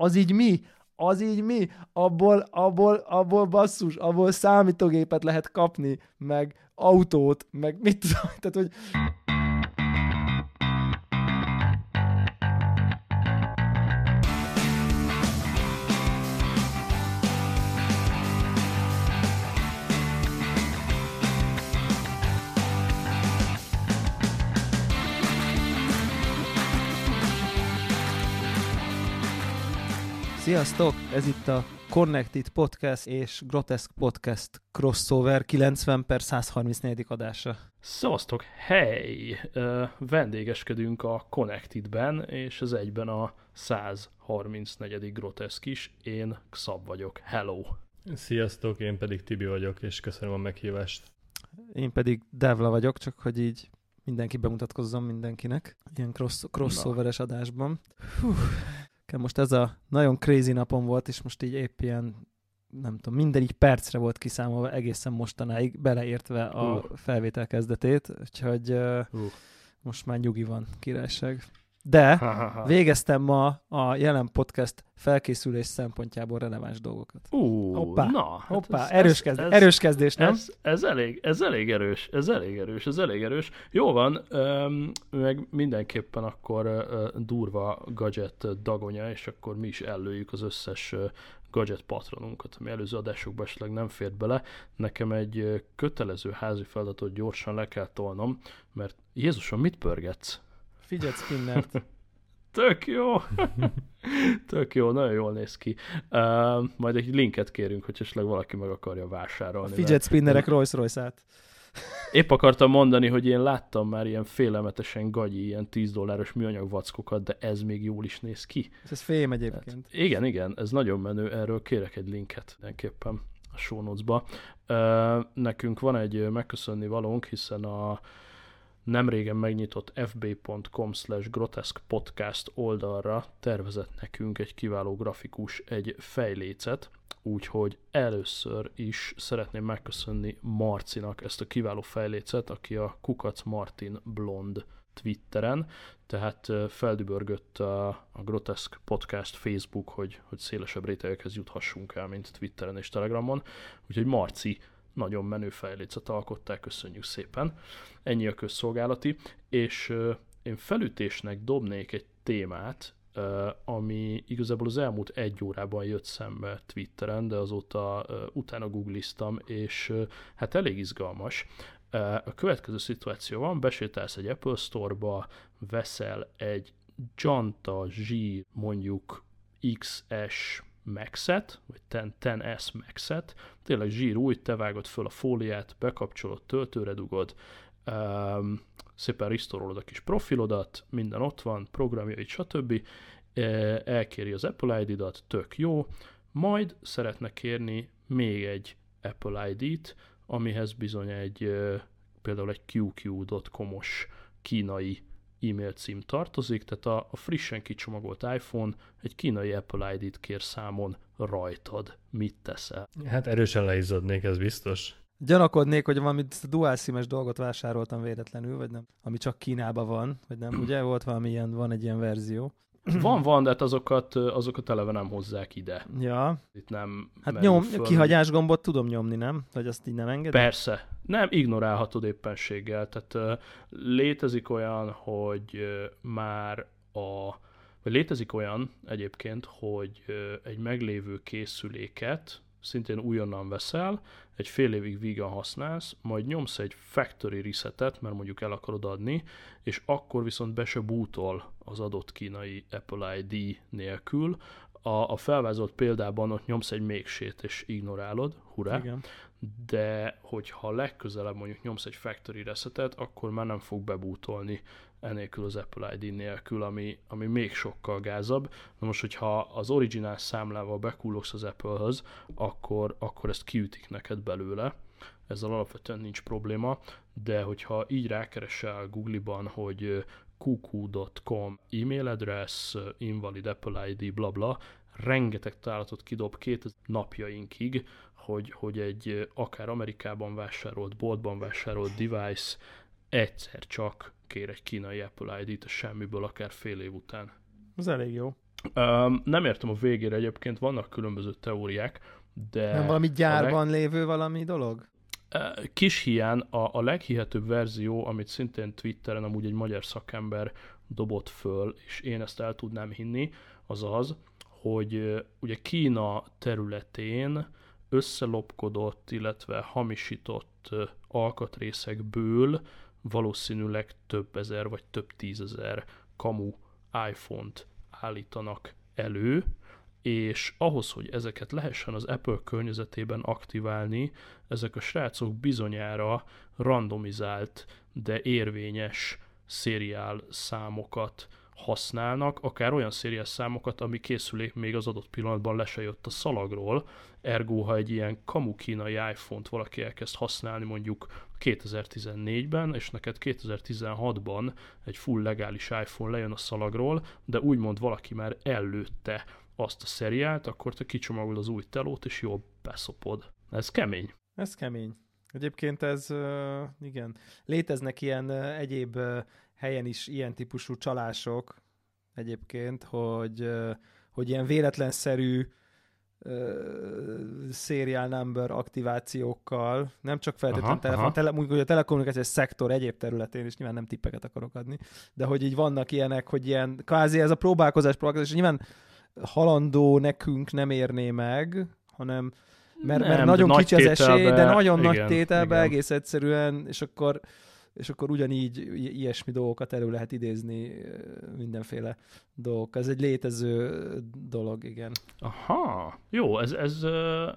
Az így mi? Az így mi? Abból, abból, abból basszus, abból számítógépet lehet kapni, meg autót, meg mit tudom, tehát hogy Sziasztok! Ez itt a Connected Podcast és Grotesque Podcast crossover 90 per 134. adása. Szavaztok! Hey! Uh, vendégeskedünk a Connected-ben, és ez egyben a 134. Grotesque is. Én Xab vagyok. Hello! Sziasztok, én pedig Tibi vagyok, és köszönöm a meghívást. Én pedig Devla vagyok, csak hogy így mindenki bemutatkozzon mindenkinek, ilyen cross, crossoveres adásban. Hú, most ez a nagyon crazy napom volt, és most így épp ilyen, nem tudom, minden így percre volt kiszámolva egészen mostanáig, beleértve a uh. felvétel kezdetét, úgyhogy uh. Uh. most már nyugi van, királyság. De végeztem ma a jelen podcast felkészülés szempontjából releváns dolgokat. Ú, hoppá, na, hát hoppá, ez, erős, ez, kezd, ez, erős kezdés, nem? Ez, ez, elég, ez elég erős, ez elég erős, ez elég erős. Jó van, um, meg mindenképpen akkor durva gadget dagonya, és akkor mi is ellőjük az összes gadget patronunkat, ami előző adásokban esetleg nem fért bele. Nekem egy kötelező házi feladatot gyorsan le kell tolnom, mert Jézusom, mit pörgetsz? Fidget spinnert. Tök jó. Tök jó, nagyon jól néz ki. Uh, majd egy linket kérünk, hogy esetleg valaki meg akarja vásárolni. A fidget spinnerek mert... Rolls Royce-át. Épp akartam mondani, hogy én láttam már ilyen félelmetesen gagyi, ilyen 10 dolláros műanyag vackokat, de ez még jól is néz ki. Ez fém egyébként. Hát, igen, igen, ez nagyon menő, erről kérek egy linket mindenképpen a show notes-ba. Uh, nekünk van egy megköszönni valónk, hiszen a nem régen megnyitott fb.com slash grotesque podcast oldalra tervezett nekünk egy kiváló grafikus egy fejlécet, úgyhogy először is szeretném megköszönni Marcinak ezt a kiváló fejlécet, aki a Kukac Martin Blond Twitteren, tehát feldübörgött a, a Grotesque Podcast Facebook, hogy, hogy szélesebb rétegekhez juthassunk el, mint Twitteren és Telegramon. Úgyhogy Marci nagyon menő fejlécet alkották, köszönjük szépen. Ennyi a közszolgálati, és én felütésnek dobnék egy témát, ami igazából az elmúlt egy órában jött szembe Twitteren, de azóta utána googliztam, és hát elég izgalmas. A következő szituáció van, besétálsz egy Apple Store-ba, veszel egy Janta zsír mondjuk XS Maxet, vagy 10, s Maxet, tényleg zsír új, te vágod föl a fóliát, bekapcsolod, töltőre dugod, um, szépen risztorolod a kis profilodat, minden ott van, programjait, stb. E, elkéri az Apple ID-dat, tök jó, majd szeretne kérni még egy Apple ID-t, amihez bizony egy például egy QQ.com-os kínai e-mail cím tartozik, tehát a, a frissen kicsomagolt iPhone egy kínai Apple ID-t kér számon rajtad. Mit teszel? Hát erősen leizzadnék, ez biztos. Gyanakodnék, hogy valami dual sim dolgot vásároltam véletlenül, vagy nem, ami csak Kínában van, vagy nem, ugye volt valami ilyen, van egy ilyen verzió. Van, van, de hát azokat, azokat eleve nem hozzák ide. Ja. Itt nem Hát nyom, föl. kihagyás gombot tudom nyomni, nem? Vagy azt így nem engedem? Persze. Nem, ignorálhatod éppenséggel. Tehát létezik olyan, hogy már a vagy létezik olyan egyébként, hogy egy meglévő készüléket szintén újonnan veszel, egy fél évig vígan használsz, majd nyomsz egy factory resetet, mert mondjuk el akarod adni, és akkor viszont be se bútol az adott kínai Apple ID nélkül. A, a felvázolt példában ott nyomsz egy mégsét és ignorálod, hurrá, Igen. de hogyha legközelebb mondjuk nyomsz egy factory resetet, akkor már nem fog bebútolni enélkül az Apple ID nélkül, ami, ami még sokkal gázabb. Na most, hogyha az originál számlával bekullogsz az Apple-höz, akkor, akkor ezt kiütik neked belőle. Ezzel alapvetően nincs probléma, de hogyha így rákeresel Google-ban, hogy kuku.com e-mail address, invalid Apple ID, bla bla, rengeteg találatot kidob két napjainkig, hogy, hogy egy akár Amerikában vásárolt, boltban vásárolt device egyszer csak kér egy kínai Apple ID-t a semmiből, akár fél év után. Ez elég jó. Um, nem értem a végére egyébként, vannak különböző teóriák, de... Nem valami gyárban leg... lévő valami dolog? Kis hián a, a leghihetőbb verzió, amit szintén Twitteren amúgy egy magyar szakember dobott föl, és én ezt el tudnám hinni, az az, hogy ugye Kína területén összelopkodott, illetve hamisított alkatrészekből valószínűleg több ezer vagy több tízezer kamu iPhone-t állítanak elő, és ahhoz, hogy ezeket lehessen az Apple környezetében aktiválni, ezek a srácok bizonyára randomizált, de érvényes szériál számokat használnak, akár olyan szériás számokat, ami készülék még az adott pillanatban le se jött a szalagról, ergo ha egy ilyen kamu kínai iPhone-t valaki elkezd használni mondjuk 2014-ben, és neked 2016-ban egy full legális iPhone lejön a szalagról, de úgymond valaki már előtte azt a szeriált, akkor te kicsomagolod az új telót, és jól beszopod. Ez kemény. Ez kemény. Egyébként ez, igen, léteznek ilyen egyéb helyen is ilyen típusú csalások egyébként, hogy, hogy ilyen véletlenszerű serial number aktivációkkal, nem csak feltétlenül aha, telefon, aha. Tele, hogy a telekommunikációs szektor egyéb területén is nyilván nem tippeket akarok adni, de hogy így vannak ilyenek, hogy ilyen, kvázi ez a próbálkozás, próbálkozás, és nyilván halandó nekünk nem érné meg, hanem mert, nem, mert nagyon kicsi az esély, de nagyon igen, nagy tételbe igen. egész egyszerűen, és akkor és akkor ugyanígy ilyesmi dolgokat elő lehet idézni, mindenféle dolgok. Ez egy létező dolog, igen. Aha, jó, ez, ez,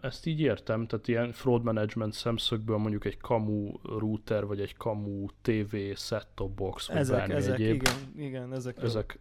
ezt így értem, tehát ilyen fraud management szemszögből mondjuk egy kamu router, vagy egy kamu TV set-top box, vagy ezek, ezek, egyéb. Igen, igen, ezek, ezek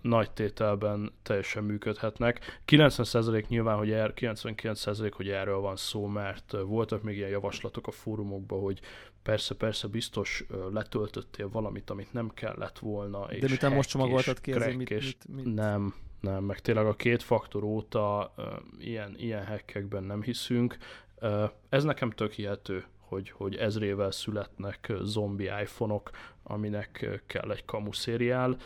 nagy tételben teljesen működhetnek. 90% nyilván, hogy er, 99% hogy erről van szó, mert voltak még ilyen javaslatok a fórumokban, hogy persze, persze biztos letöltöttél valamit, amit nem kellett volna. De és mit most csomagoltad ki, ezért mit, mit, mit, Nem, nem, meg tényleg a két faktor óta uh, ilyen, ilyen hackekben nem hiszünk. Uh, ez nekem tök hihető, hogy, hogy ezrével születnek zombi iPhone-ok, aminek kell egy kamu szériál.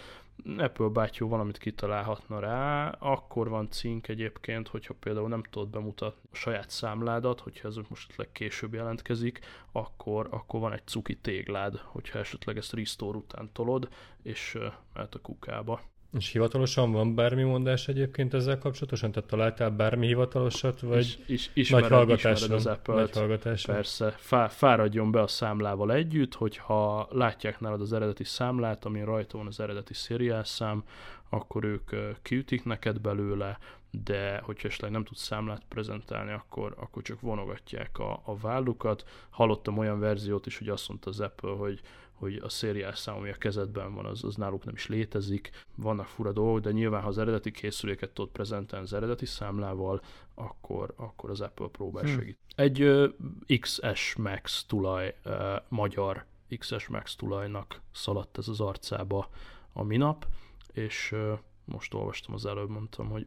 Apple bátyú valamit kitalálhatna rá, akkor van cink egyébként, hogyha például nem tudod bemutatni a saját számládat, hogyha ez most esetleg később jelentkezik, akkor, akkor van egy cuki téglád, hogyha esetleg ezt restore után tolod, és mehet a kukába. És hivatalosan van bármi mondás egyébként ezzel kapcsolatosan? Tehát találtál bármi hivatalosat, vagy is, is, ismered, nagy hallgatásra? az Apple-t. hallgatásra. Persze, fá, fáradjon be a számlával együtt, hogyha látják nálad az eredeti számlát, amin rajta van az eredeti szám, akkor ők kiütik neked belőle, de hogyha esetleg nem tudsz számlát prezentálni, akkor, akkor csak vonogatják a, a vállukat. Hallottam olyan verziót is, hogy azt mondta az Apple, hogy hogy a szériás szám, ami a kezedben van, az, az náluk nem is létezik. Vannak fura dolgok, de nyilván, ha az eredeti készüléket tudod prezentálni az eredeti számlával, akkor, akkor az Apple próbál hmm. segít. Egy uh, XS Max tulaj, uh, magyar XS Max tulajnak szaladt ez az arcába a minap, és uh, most olvastam az előbb, mondtam, hogy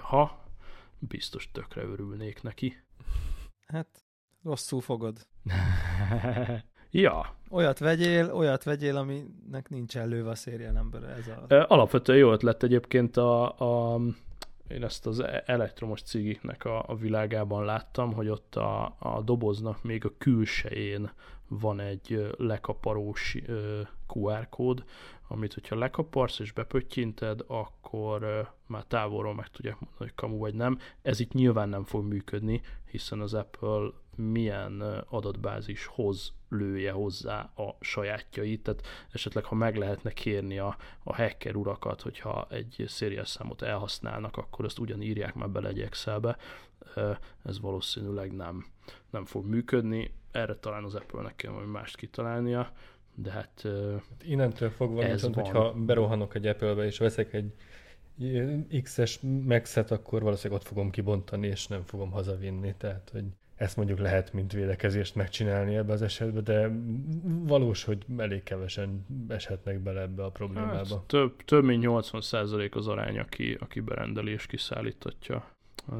ha biztos tökre örülnék neki. Hát, rosszul fogod. Ja. Olyat vegyél, olyat vegyél, aminek nincs előve a szérián ember. Ez a... Alapvetően jó ötlet egyébként a, a én ezt az elektromos cigiknek a, a világában láttam, hogy ott a, a doboznak még a külsején van egy lekaparós QR kód, amit hogyha lekaparsz és bepöttyinted, akkor már távolról meg tudják mondani, hogy kamu vagy nem. Ez itt nyilván nem fog működni, hiszen az Apple milyen adatbázishoz lője hozzá a sajátjait, tehát esetleg ha meg lehetne kérni a, a hacker urakat, hogyha egy szériás számot elhasználnak, akkor ezt ugyan írják már bele egy Excelbe, ez valószínűleg nem, nem fog működni, erre talán az Apple-nek kell majd mást kitalálnia, de hát... Innentől fogva, ez viszont, van. hogyha berohanok egy Apple-be és veszek egy X-es Max-et, akkor valószínűleg ott fogom kibontani, és nem fogom hazavinni, tehát hogy ezt mondjuk lehet, mint védekezést megcsinálni ebbe az esetben, de valós, hogy elég kevesen eshetnek bele ebbe a problémába. Hát, több, több mint 80% az arány, aki, aki berendeli és kiszállítatja.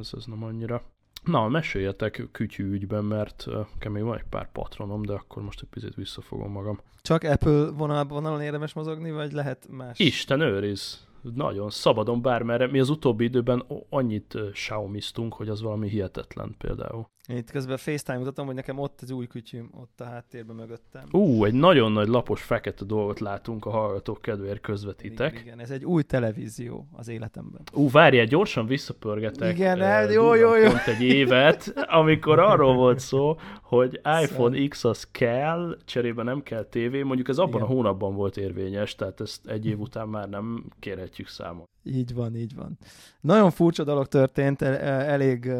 Ez, ez nem annyira. Na, meséljetek kütyű ügyben, mert uh, még van egy pár patronom, de akkor most egy picit visszafogom magam. Csak Apple vonalban vonalon érdemes mozogni, vagy lehet más? Isten őriz! nagyon szabadon bármerre. Mi az utóbbi időben annyit xiaomi hogy az valami hihetetlen például. Itt közben FaceTime mutatom, hogy nekem ott az új kütyüm, ott a háttérben mögöttem. Ú, egy nagyon nagy lapos fekete dolgot látunk a hallgatók kedvéért közvetítek. Igen, igen, ez egy új televízió az életemben. Ú, várjál, gyorsan visszapörgetek. Igen, el, jó, jó, jó. Pont egy évet, amikor arról volt szó, hogy iPhone X az kell, cserébe nem kell tévé, mondjuk ez abban igen. a hónapban volt érvényes, tehát ezt egy év után már nem kérhetjük számon. Így van, így van. Nagyon furcsa dolog történt, elég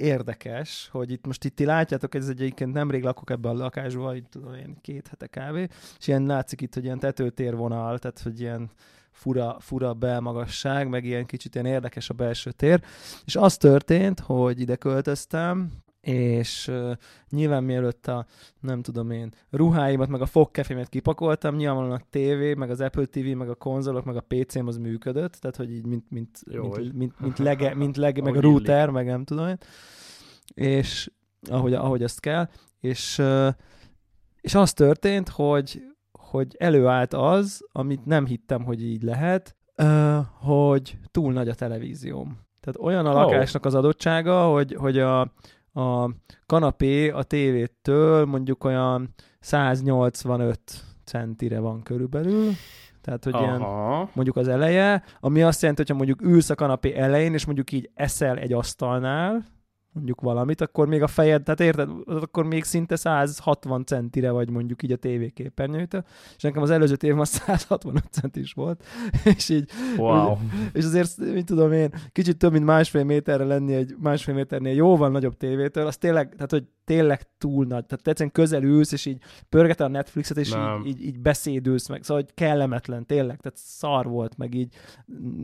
érdekes, hogy itt most itt ti látjátok, ez egyébként nemrég lakok ebben a lakásban, itt tudom én két hete kávé, és ilyen látszik itt, hogy ilyen tetőtérvonal, tehát hogy ilyen fura, fura belmagasság, meg ilyen kicsit ilyen érdekes a belső tér. És az történt, hogy ide költöztem, és uh, nyilván mielőtt a, nem tudom én, ruháimat, meg a fogkefémet kipakoltam, nyilvánvalóan a tévé, meg az Apple TV, meg a konzolok, meg a PC-m az működött, tehát hogy így mint, mint, Jó, mint, mint, mint, mint lege, mint lege meg a router, illik. meg nem tudom én, és ahogy, ahogy ezt kell, és, uh, és az történt, hogy, hogy előállt az, amit nem hittem, hogy így lehet, uh, hogy túl nagy a televízióm. Tehát olyan a lakásnak az adottsága, hogy, hogy a, a kanapé a tévétől mondjuk olyan 185 centire van körülbelül, tehát, hogy Aha. ilyen mondjuk az eleje, ami azt jelenti, hogyha mondjuk ülsz a kanapé elején, és mondjuk így eszel egy asztalnál, mondjuk valamit, akkor még a fejed, tehát érted, akkor még szinte 160 centire vagy mondjuk így a tévéképernyőtől, és nekem az előző tévém az 165 centis volt, és így, wow. és azért, mit tudom én, kicsit több, mint másfél méterre lenni egy másfél méternél jóval nagyobb tévétől, az tényleg, tehát hogy tényleg túl nagy, tehát egyszerűen közel ülsz, és így pörgeted a Netflixet, és így, így, így, beszédülsz meg, szóval hogy kellemetlen, tényleg, tehát szar volt, meg így.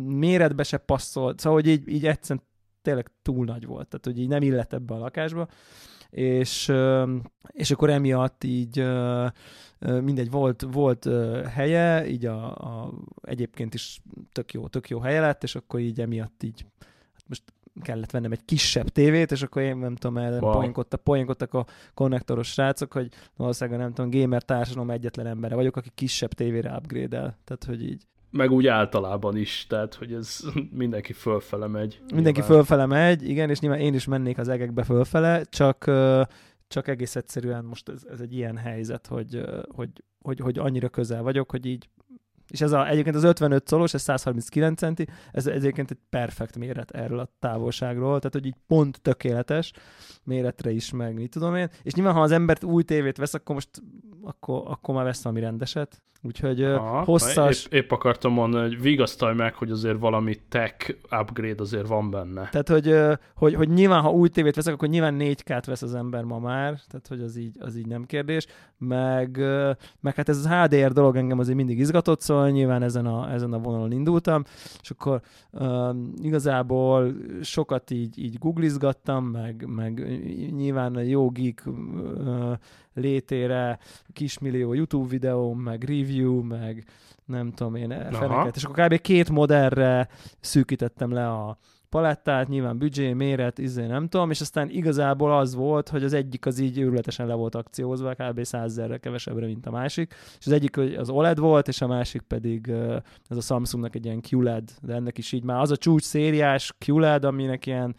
Méretbe se passzolt, szóval hogy így, így egyszerűen tényleg túl nagy volt, tehát hogy így nem illett ebbe a lakásba, és, és akkor emiatt így mindegy, volt, volt helye, így a, a, egyébként is tök jó, tök jó helye lett, és akkor így emiatt így, hát most kellett vennem egy kisebb tévét, és akkor én nem tudom, el wow. poénkodtak, poénkodtak a konnektoros srácok, hogy valószínűleg nem tudom, gamer társadalom egyetlen embere vagyok, aki kisebb tévére upgrade-el. Tehát, hogy így meg úgy általában is, tehát hogy ez mindenki fölfele megy. Mindenki nyilván. fölfele megy, igen, és nyilván én is mennék az egekbe fölfele, csak, csak egész egyszerűen most ez, ez egy ilyen helyzet, hogy, hogy, hogy, hogy annyira közel vagyok, hogy így és ez a, egyébként az 55 szolos, ez 139 centi, ez egyébként egy perfekt méret erről a távolságról, tehát hogy így pont tökéletes méretre is meg, mit tudom én. És nyilván, ha az embert új tévét vesz, akkor most akkor, akkor már vesz valami rendeset. Úgyhogy Aha, hosszas... Épp, épp akartam mondani, hogy vigasztalj meg, hogy azért valami tech upgrade azért van benne. Tehát, hogy, hogy, hogy nyilván, ha új tévét veszek, akkor nyilván 4K-t vesz az ember ma már, tehát, hogy az így, az így nem kérdés. Meg, meg hát ez az HDR dolog engem azért mindig izgatott, szóval nyilván ezen a, ezen a vonalon indultam, és akkor um, igazából sokat így, így googlizgattam, meg, meg nyilván a jó geek uh, létére kismillió YouTube videó, meg review, meg nem tudom én, Aha. feneket. És akkor kb. két modellre szűkítettem le a, palettát, nyilván büdzsé, méret, izé nem tudom, és aztán igazából az volt, hogy az egyik az így őrületesen le volt akciózva, kb. 100 kevesebbre, mint a másik, és az egyik az OLED volt, és a másik pedig ez a Samsungnak egy ilyen QLED, de ennek is így már az a csúcs szériás QLED, aminek ilyen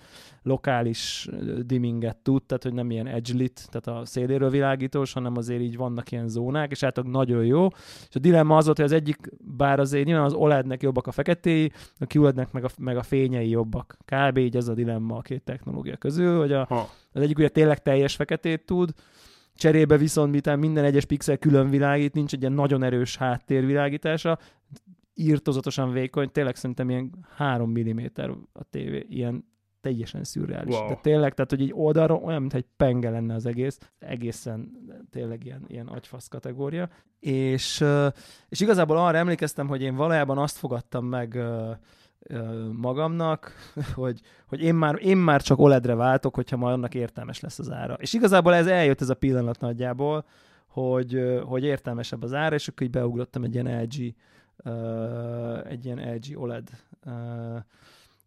lokális dimminget tud, tehát hogy nem ilyen edge lit, tehát a széléről világítós, hanem azért így vannak ilyen zónák, és hát nagyon jó. És a dilemma az volt, hogy az egyik, bár azért nyilván az OLED-nek jobbak a feketéi, a QLED-nek meg a, meg a fényei jobbak. Kb. így ez a dilemma a két technológia közül, hogy a, az egyik ugye tényleg teljes feketét tud, Cserébe viszont miután minden egyes pixel külön világít, nincs egy ilyen nagyon erős háttérvilágítása, írtozatosan vékony, tényleg szerintem ilyen 3 mm a tévé, ilyen teljesen szürreális. Wow. De tényleg, tehát hogy egy oldalról olyan, mintha egy penge lenne az egész, egészen tényleg ilyen, ilyen agyfasz kategória. És, és igazából arra emlékeztem, hogy én valójában azt fogadtam meg magamnak, hogy, hogy én, már, én már csak OLED-re váltok, hogyha majd annak értelmes lesz az ára. És igazából ez eljött ez a pillanat nagyjából, hogy, hogy értelmesebb az ára, és akkor így beugrottam egy ilyen LG, egy ilyen LG OLED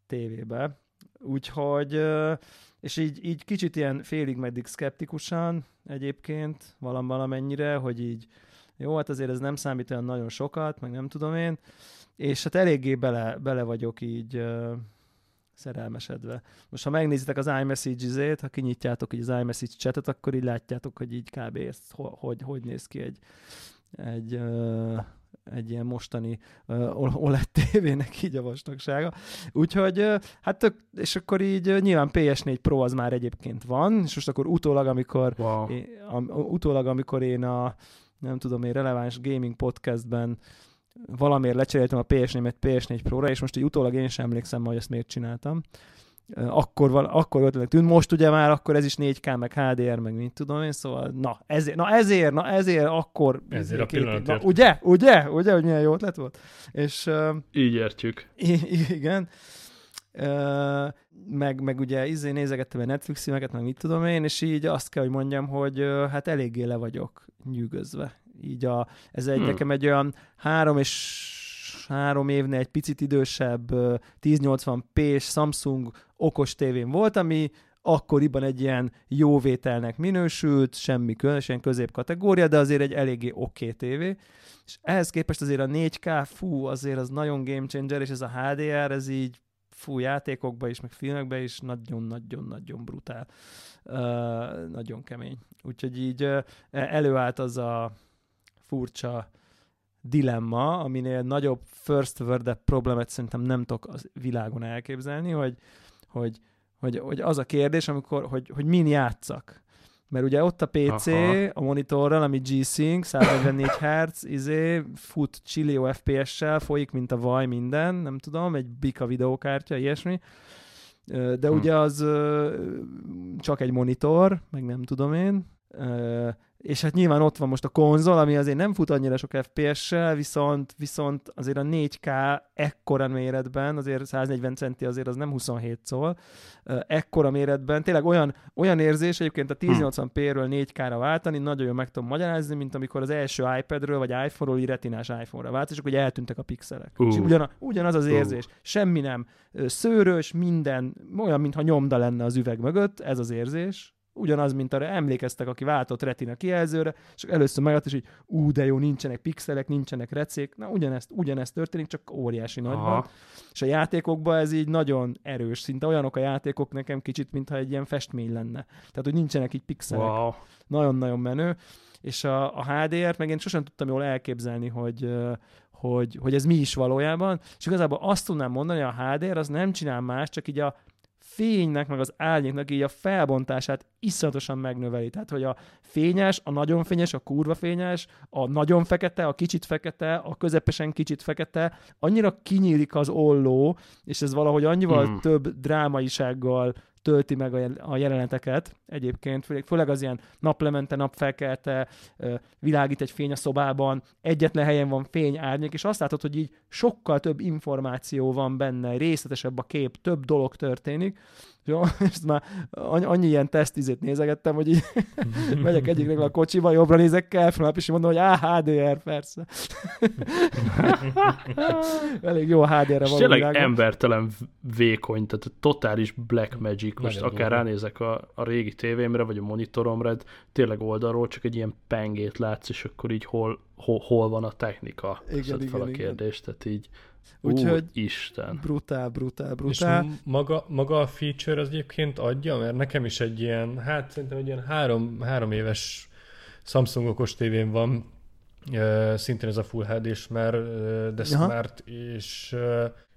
tévébe, Úgyhogy, és így, így kicsit ilyen félig meddig szkeptikusan egyébként, valam valamennyire, hogy így Jó, hát azért ez nem számít olyan nagyon sokat, meg nem tudom én, és hát eléggé bele, bele vagyok így szerelmesedve. Most ha megnézitek az iMessage-zét, ha kinyitjátok így az iMessage chatet, akkor így látjátok, hogy így kb. ezt, hogy, hogy néz ki egy, egy uh, egy ilyen mostani uh, OLED tévének így a vastagsága. Úgyhogy, uh, hát tök, és akkor így uh, nyilván PS4 Pro az már egyébként van, és most akkor utólag, amikor wow. én, a, utólag, amikor én a nem tudom én, releváns gaming podcastben valamiért lecseréltem a PS4-et PS4 Pro-ra, és most így utólag én sem emlékszem, hogy ezt miért csináltam akkor, val- akkor ötletek tűnt. Most ugye már akkor ez is 4K, meg HDR, meg mit tudom én, szóval na ezért, na ezért, na ezért akkor... Ezért a pillanatért. Na, ugye? Ugye? Ugye, hogy milyen jó ötlet volt? És... Uh, Így értjük. I- igen. Uh, meg, meg ugye izé nézegettem a Netflix filmeket, meg mit tudom én, és így azt kell, hogy mondjam, hogy uh, hát eléggé le vagyok nyűgözve. Így a, ez egy, hmm. nekem egy olyan három és három évnél egy picit idősebb 1080p-s Samsung okos tévén volt, ami akkoriban egy ilyen jó vételnek minősült, semmi különösen középkategória, de azért egy eléggé oké okay tévé. És ehhez képest azért a 4K, fú, azért az nagyon game changer, és ez a HDR, ez így fú, játékokba is, meg filmekbe is nagyon-nagyon-nagyon brutál. Uh, nagyon kemény. Úgyhogy így uh, előállt az a furcsa dilemma, aminél nagyobb first world problémát szerintem nem tudok az világon elképzelni, hogy, hogy, hogy, hogy az a kérdés, amikor, hogy, hogy min játszak. Mert ugye ott a PC Aha. a monitorral, ami G-Sync, 144 Hz, izé, fut chillio FPS-sel, folyik, mint a vaj minden, nem tudom, egy bika videókártya, ilyesmi. De hm. ugye az csak egy monitor, meg nem tudom én és hát nyilván ott van most a konzol, ami azért nem fut annyira sok FPS-sel, viszont, viszont azért a 4K ekkora méretben, azért 140 centi azért az nem 27 szól, ekkora méretben, tényleg olyan, olyan érzés egyébként a 1080p-ről 4K-ra váltani, nagyon jól meg tudom magyarázni, mint amikor az első iPad-ről vagy iPhone-ról retinás iPhone-ra vált, és akkor eltűntek a pixelek. Uh. És ugyan, ugyanaz az érzés. Uh. Semmi nem szőrös, minden olyan, mintha nyomda lenne az üveg mögött, ez az érzés, ugyanaz, mint arra emlékeztek, aki váltott retina kijelzőre, és először megadta, és így, ú, de jó, nincsenek pixelek, nincsenek recék, na ugyanezt, ugyanezt történik, csak óriási nagyban. És a játékokban ez így nagyon erős, szinte olyanok a játékok nekem kicsit, mintha egy ilyen festmény lenne. Tehát, hogy nincsenek így pixelek. Wow. Nagyon-nagyon menő. És a, a HDR-t meg én sosem tudtam jól elképzelni, hogy, hogy, hogy ez mi is valójában, és igazából azt tudnám mondani, hogy a HDR az nem csinál más, csak így a fénynek, meg az árnyéknak így a felbontását iszonyatosan megnöveli. Tehát, hogy a fényes, a nagyon fényes, a kurva fényes, a nagyon fekete, a kicsit fekete, a közepesen kicsit fekete, annyira kinyílik az olló, és ez valahogy annyival mm. több drámaisággal tölti meg a jeleneteket egyébként, főleg, az ilyen naplemente, napfelkelte, világít egy fény a szobában, egyetlen helyen van fény, árnyék, és azt látod, hogy így sokkal több információ van benne, részletesebb a kép, több dolog történik, jó, és már annyi ilyen tesztizét nézegettem, hogy így megyek egyiknek a kocsiba, jobbra nézek kell, fel, és mondom, hogy á, HDR, persze. Elég jó HDR-re van. Tényleg embertelen vékony, tehát totális black magic. Most Nagyon akár ránézek a, a régi tévémre, vagy a monitoromra, tényleg oldalról csak egy ilyen pengét látsz, és akkor így hol, hol, hol van a technika. Igen, igen, fel a kérdést, tehát így Úgyhogy Isten. brutál, brutál, brutál. És maga, maga a feature az egyébként adja, mert nekem is egy ilyen, hát szerintem egy ilyen három, három éves Samsung okos tévén van, szintén ez a Full HD-s már, de Aha. Smart, és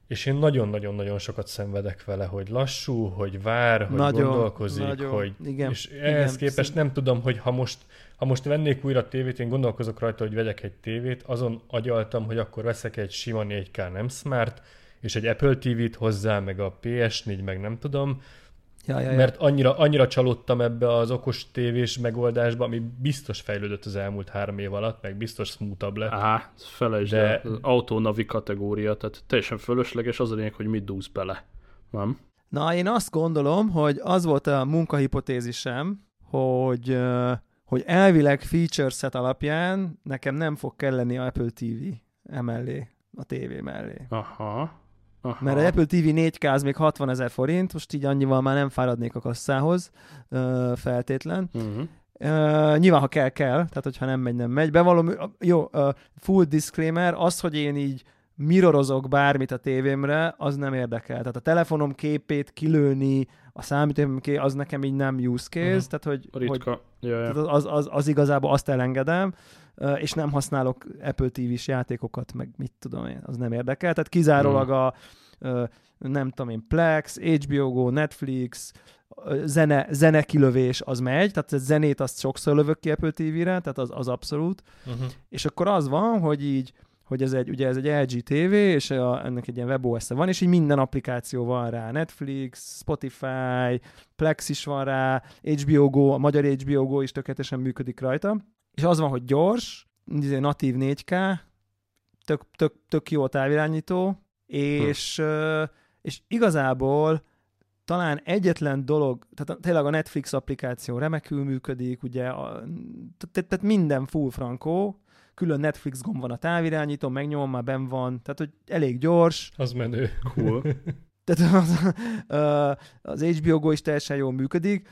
és én nagyon-nagyon-nagyon sokat szenvedek vele, hogy lassú, hogy vár, hogy nagyon, gondolkozik, nagyon, hogy... Igen, és ehhez igen, képest nem tudom, hogy ha most, ha most vennék újra tévét, én gondolkozok rajta, hogy vegyek egy tévét, azon agyaltam, hogy akkor veszek egy sima 4K nem smart, és egy Apple TV-t hozzá, meg a PS4, meg nem tudom, Ja, ja, ja. Mert annyira, annyira csalódtam ebbe az okos tévés megoldásba, ami biztos fejlődött az elmúlt három év alatt, meg biztos smoothabb lett. Á, felejtsd de... el, autónavi kategória, tehát teljesen fölösleges az a lényeg, hogy mit dúsz bele. Nem? Na, én azt gondolom, hogy az volt a munkahipotézisem, hogy, hogy elvileg feature set alapján nekem nem fog kelleni Apple TV emellé, a tévé mellé. Aha. Aha. Mert a Apple TV 4K az még 60 ezer forint, most így annyival már nem fáradnék a kasszához, feltétlen. Uh-huh. Uh, nyilván, ha kell, kell, tehát hogyha nem megy, nem megy. Bevallom, jó, uh, full disclaimer, az, hogy én így mirrorozok bármit a tévémre, az nem érdekel. Tehát a telefonom képét kilőni, a számítógépem képét, az nekem így nem use case, uh-huh. tehát hogy, Ritka. hogy ja, ja. Tehát az, az, az igazából azt elengedem, és nem használok Apple TV-s játékokat, meg mit tudom én, az nem érdekel. Tehát kizárólag uh-huh. a nem tudom én, Plex, HBO Go, Netflix, zene, zene kilövés az megy, tehát a zenét azt sokszor lövök ki Apple TV-re, tehát az, az abszolút. Uh-huh. És akkor az van, hogy így hogy ez egy, ugye ez egy LG TV, és a, ennek egy ilyen webos van, és így minden applikáció van rá, Netflix, Spotify, Plex is van rá, HBO Go, a magyar HBO Go is tökéletesen működik rajta, és az van, hogy gyors, izé natív 4K, tök, tök, tök jó a távirányító, és, hm. és igazából talán egyetlen dolog, tehát tényleg a Netflix applikáció remekül működik, ugye, tehát minden full frankó, külön Netflix gomb van a távirányító, megnyomom, már ben van, tehát hogy elég gyors. Az menő. Cool. Tehát az, az HBO Go is teljesen jól működik.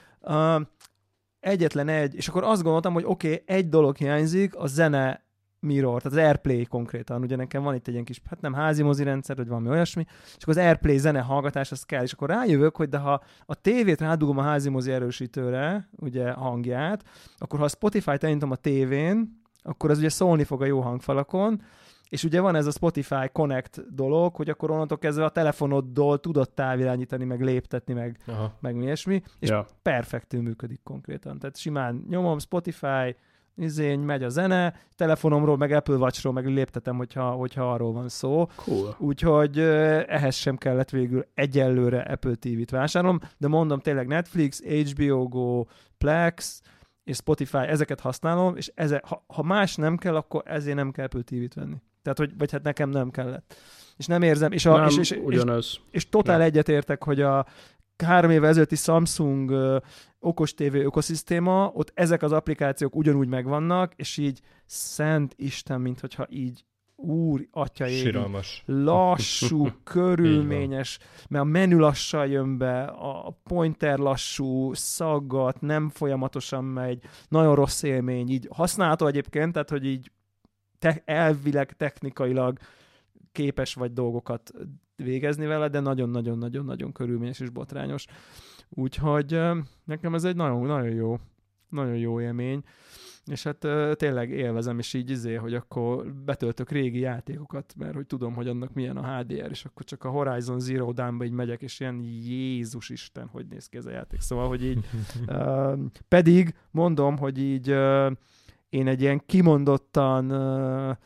Egyetlen egy, és akkor azt gondoltam, hogy oké, okay, egy dolog hiányzik, a zene Mirror, tehát az Airplay konkrétan, ugye nekem van itt egy ilyen kis, hát nem házi mozi rendszer, vagy valami olyasmi, és akkor az Airplay zene hallgatás, az kell, és akkor rájövök, hogy de ha a tévét rádugom a házi mozi erősítőre, ugye hangját, akkor ha a Spotify-t elindítom a tévén, akkor az ugye szólni fog a jó hangfalakon, és ugye van ez a Spotify Connect dolog, hogy akkor onnantól kezdve a telefonoddól tudod távirányítani, meg léptetni, meg, Aha. meg mi ilyesmi, és ja. perfektül működik konkrétan. Tehát simán nyomom Spotify, izény, megy a zene, telefonomról, meg Apple Watchról meg léptetem, hogyha, hogyha arról van szó. Cool. Úgyhogy ehhez sem kellett végül egyelőre Apple TV-t vásárolnom, de mondom tényleg Netflix, HBO Go, Plex, és Spotify, ezeket használom, és eze, ha, ha más nem kell, akkor ezért nem kell Apple TV-t venni. Tehát, hogy, vagy hát nekem nem kellett. És nem érzem, és, a, nem, és, és, ugyanaz. és, és totál nem. egyetértek, hogy a három éve ezelőtti Samsung uh, okos TV ökoszisztéma, ott ezek az applikációk ugyanúgy megvannak, és így szent Isten, mint hogyha így úr, atya Siralmas. lassú, körülményes, mert a menü lassan jön be, a pointer lassú, szaggat, nem folyamatosan megy, nagyon rossz élmény, így használható egyébként, tehát hogy így te- elvileg, technikailag képes vagy dolgokat végezni vele, de nagyon-nagyon-nagyon-nagyon körülményes és botrányos. Úgyhogy nekem ez egy nagyon, nagyon jó, nagyon jó élmény és hát tényleg élvezem, és így izé, hogy akkor betöltök régi játékokat, mert hogy tudom, hogy annak milyen a HDR, és akkor csak a Horizon Zero Dawn-ba így megyek, és ilyen Jézus Isten, hogy néz ki ez a játék. Szóval, hogy így uh, pedig mondom, hogy így uh, én egy ilyen kimondottan uh,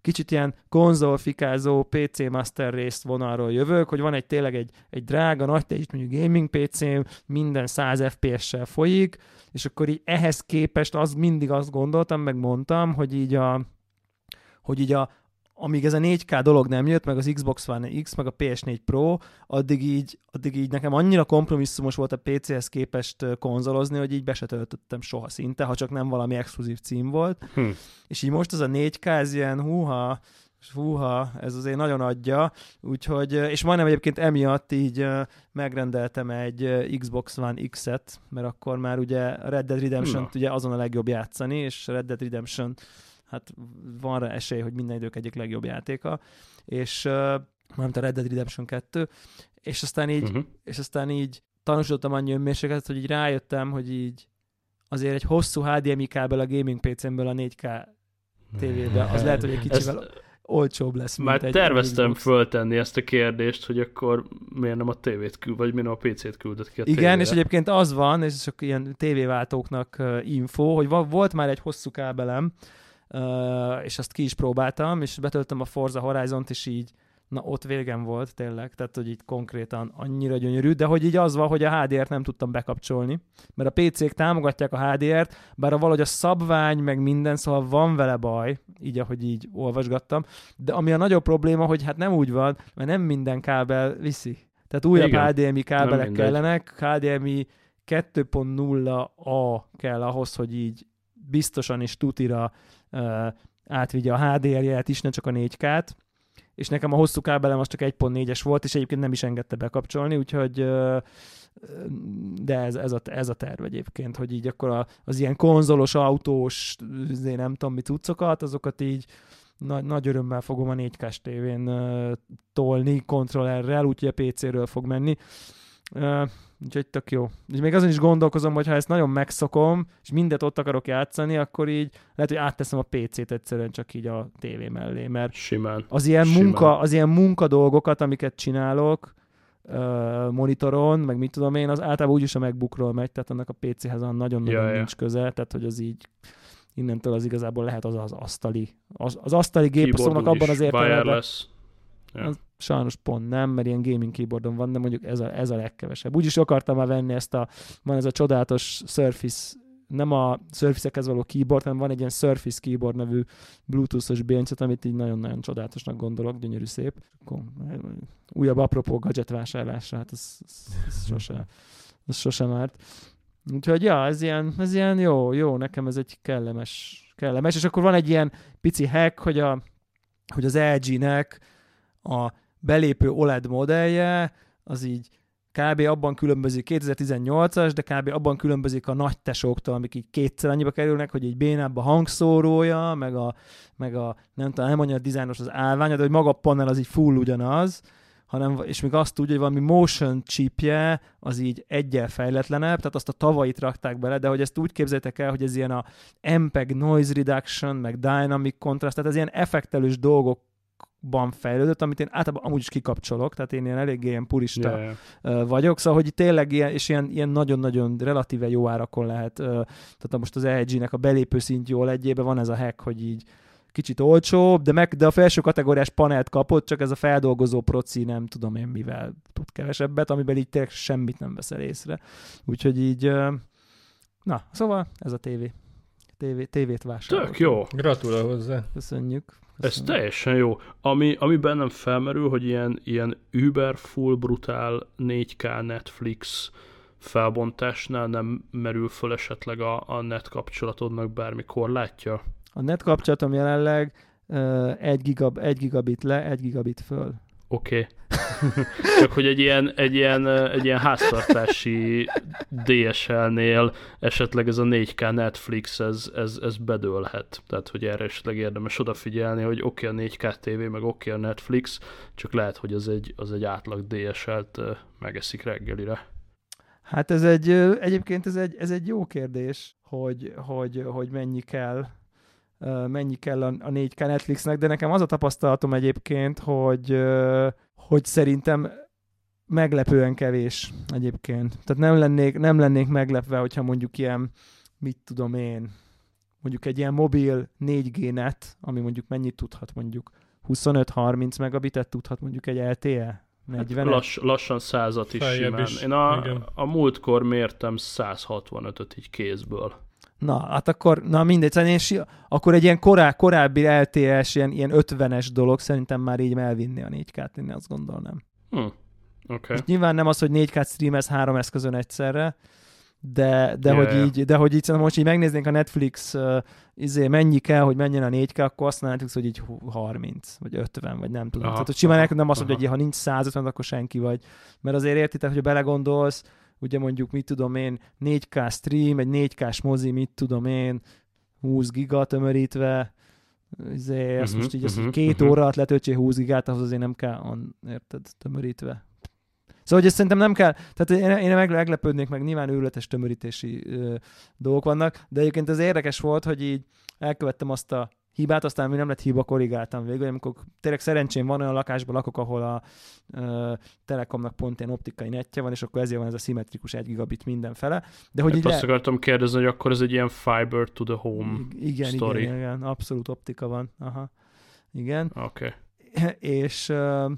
kicsit ilyen konzolfikázó PC Master részt vonalról jövök, hogy van egy tényleg egy, egy drága, nagy teljesítményű gaming PC-m, minden 100 FPS-sel folyik, és akkor így ehhez képest az mindig azt gondoltam, meg mondtam, hogy így a, hogy így a, amíg ez a 4K dolog nem jött, meg az Xbox One X, meg a PS4 Pro, addig így, addig így nekem annyira kompromisszumos volt a PC-hez képest konzolozni, hogy így be se töltöttem soha szinte, ha csak nem valami exkluzív cím volt. Hm. És így most az a 4K, ez ilyen húha, húha, ez azért nagyon adja, úgyhogy, és majdnem egyébként emiatt így megrendeltem egy Xbox One X-et, mert akkor már ugye Red Dead Redemption-t ugye azon a legjobb játszani, és Red Dead Redemption hát van rá esély, hogy minden idők egyik legjobb játéka, és mármint a Red Dead Redemption 2, és aztán így, uh-huh. és aztán így tanúsítottam annyi önmérsékletet, hogy így rájöttem, hogy így azért egy hosszú HDMI kábel a gaming PC-ből a 4K tévébe, az lehet, hogy egy kicsivel Ezt olcsóbb lesz. Már egy terveztem föltenni ezt a kérdést, hogy akkor miért nem a tévét küld, vagy miért nem a PC-t küldött ki a Igen, tévére. és egyébként az van, és csak ilyen tévéváltóknak info, hogy volt már egy hosszú kábelem, és azt ki is próbáltam, és betöltöm a Forza Horizon-t, és így na ott végem volt tényleg, tehát hogy így konkrétan annyira gyönyörű, de hogy így az van, hogy a HDR-t nem tudtam bekapcsolni, mert a PC-k támogatják a HDR-t, bár a valahogy a szabvány, meg minden, szóval van vele baj, így ahogy így olvasgattam, de ami a nagyobb probléma, hogy hát nem úgy van, mert nem minden kábel viszi. Tehát újabb Igen, HDMI kábelek kellenek, HDMI 2.0A kell ahhoz, hogy így biztosan és tutira átvigye a HDR-ját is, ne csak a 4K-t, és nekem a hosszú kábelem az csak 1.4-es volt, és egyébként nem is engedte bekapcsolni, úgyhogy de ez, ez, a, ez a terv egyébként, hogy így akkor a, az ilyen konzolos, autós, nem tudom mi cuccokat, azokat így nagy, nagy örömmel fogom a 4K tévén uh, tolni kontrollerrel, úgyhogy a PC-ről fog menni. Uh, úgyhogy tök jó. És még azon is gondolkozom, hogy ha ezt nagyon megszokom, és mindet ott akarok játszani, akkor így lehet, hogy átteszem a PC-t egyszerűen csak így a tévé mellé, mert Simán. az ilyen, Simán. munka, az ilyen munka dolgokat, amiket csinálok, uh, monitoron, meg mit tudom én, az általában úgyis a MacBookról megy, tehát annak a PC-hez nagyon-nagyon ja, nincs ja. köze, tehát hogy az így innentől az igazából lehet az az asztali, az, az asztali gép szóval abban az értelemben. Ja. Az sajnos pont nem, mert ilyen gaming keyboardon van, de mondjuk ez a, ez a legkevesebb. Úgyis akartam már venni ezt a, van ez a csodálatos Surface, nem a Surface-ekhez való keyboard, hanem van egy ilyen Surface keyboard nevű bluetooth-os béncet, amit így nagyon-nagyon csodálatosnak gondolok, gyönyörű szép. Akkor, újabb apropó gadget vásárlásra, hát ez, ez, ez sose, ez sose árt. Úgyhogy ja, ez ilyen, ez ilyen jó, jó, nekem ez egy kellemes, kellemes, és akkor van egy ilyen pici hack, hogy, a, hogy az LG-nek a belépő OLED modellje, az így kb. abban különbözik 2018-as, de kb. abban különbözik a nagy tesóktól, amik így kétszer annyiba kerülnek, hogy így bénább a hangszórója, meg a, meg a nem tudom, nem mondja a dizájnos az állványa, de hogy maga a panel az így full ugyanaz, hanem, és még azt tudja, hogy valami motion chipje az így egyel fejletlenebb, tehát azt a tavait rakták bele, de hogy ezt úgy képzeljétek el, hogy ez ilyen a MPEG noise reduction, meg dynamic contrast, tehát ez ilyen effektelős dolgok ban fejlődött, amit én általában amúgy is kikapcsolok, tehát én ilyen eléggé ilyen purista yeah, vagyok, szóval hogy tényleg ilyen, és ilyen, ilyen nagyon-nagyon relatíve jó árakon lehet, tehát most az LG-nek a belépő szint jól egyébe van ez a hack, hogy így kicsit olcsóbb, de, meg, de a felső kategóriás panelt kapott, csak ez a feldolgozó proci nem tudom én mivel tud kevesebbet, amiben így tényleg semmit nem veszel észre. Úgyhogy így, na, szóval ez a tévé. tévé tévét vásárolok. Tök jó. Gratulál hozzá. Köszönjük. Ez teljesen jó. Ami, ami bennem felmerül, hogy ilyen, ilyen über full brutál 4K Netflix felbontásnál nem merül föl esetleg a, a net kapcsolatodnak bármi korlátja? A net kapcsolatom jelenleg uh, 1, gigab, 1 gigabit le, 1 gigabit föl. Oké. Okay. Csak hogy egy ilyen, egy ilyen, egy ilyen háztartási DSL-nél esetleg ez a 4K Netflix, ez, ez, ez bedőlhet. Tehát, hogy erre esetleg érdemes odafigyelni, hogy oké okay, a 4K TV, meg oké okay, a Netflix, csak lehet, hogy az egy, az egy átlag DSL-t megeszik reggelire. Hát ez egy, egyébként ez egy, ez egy jó kérdés, hogy, hogy, hogy mennyi kell mennyi kell a, 4K Netflixnek, de nekem az a tapasztalatom egyébként, hogy, hogy szerintem meglepően kevés egyébként. Tehát nem lennék, nem lennék meglepve, hogyha mondjuk ilyen, mit tudom én, mondjuk egy ilyen mobil 4G net, ami mondjuk mennyit tudhat mondjuk 25-30 megabitet tudhat mondjuk egy LTE? 40 hát lass, lassan százat is Feljebb simán. Is. Én a, a múltkor mértem 165-öt így kézből. Na, hát akkor, na mindegy, szóval én, akkor egy ilyen korá, korábbi LTS, ilyen, ilyen 50-es dolog szerintem már így elvinni a 4K-t, én azt gondolnám. Hm. Okay. És nyilván nem az, hogy 4K streamez három eszközön egyszerre, de, de, yeah, hogy yeah. így, de hogy így most így megnéznénk a Netflix uh, izé, mennyi kell, hogy menjen a 4K, akkor azt Netflix, hogy így 30, vagy 50, vagy nem tudom. Aha, Tehát, hogy simán aha, nem azt mondja, hogy ha nincs 150, akkor senki vagy. Mert azért értitek, hogy belegondolsz, ugye mondjuk, mit tudom én, 4K stream, egy 4K-s mozi, mit tudom én, 20 giga tömörítve, ezért uh-huh, most így uh-huh, ezt két uh-huh. óra alatt letöltsél 20 gigát, ahhoz azért nem kell, on, érted, tömörítve. Szóval, hogy ezt szerintem nem kell, tehát én, én meg, meglepődnék, meg nyilván őrületes tömörítési ö, dolgok vannak, de egyébként ez érdekes volt, hogy így elkövettem azt a hibát, aztán mi nem lett hiba, korrigáltam végül, amikor tényleg szerencsém van olyan lakásban lakok, ahol a uh, Telekomnak pont ilyen optikai netje van, és akkor ezért van ez a szimmetrikus 1 gigabit mindenfele. De hogy hát azt le... akartam kérdezni, hogy akkor ez egy ilyen fiber to the home igen, story. Igen, igen, abszolút optika van. Aha. Igen. Oké. Okay. És, uh,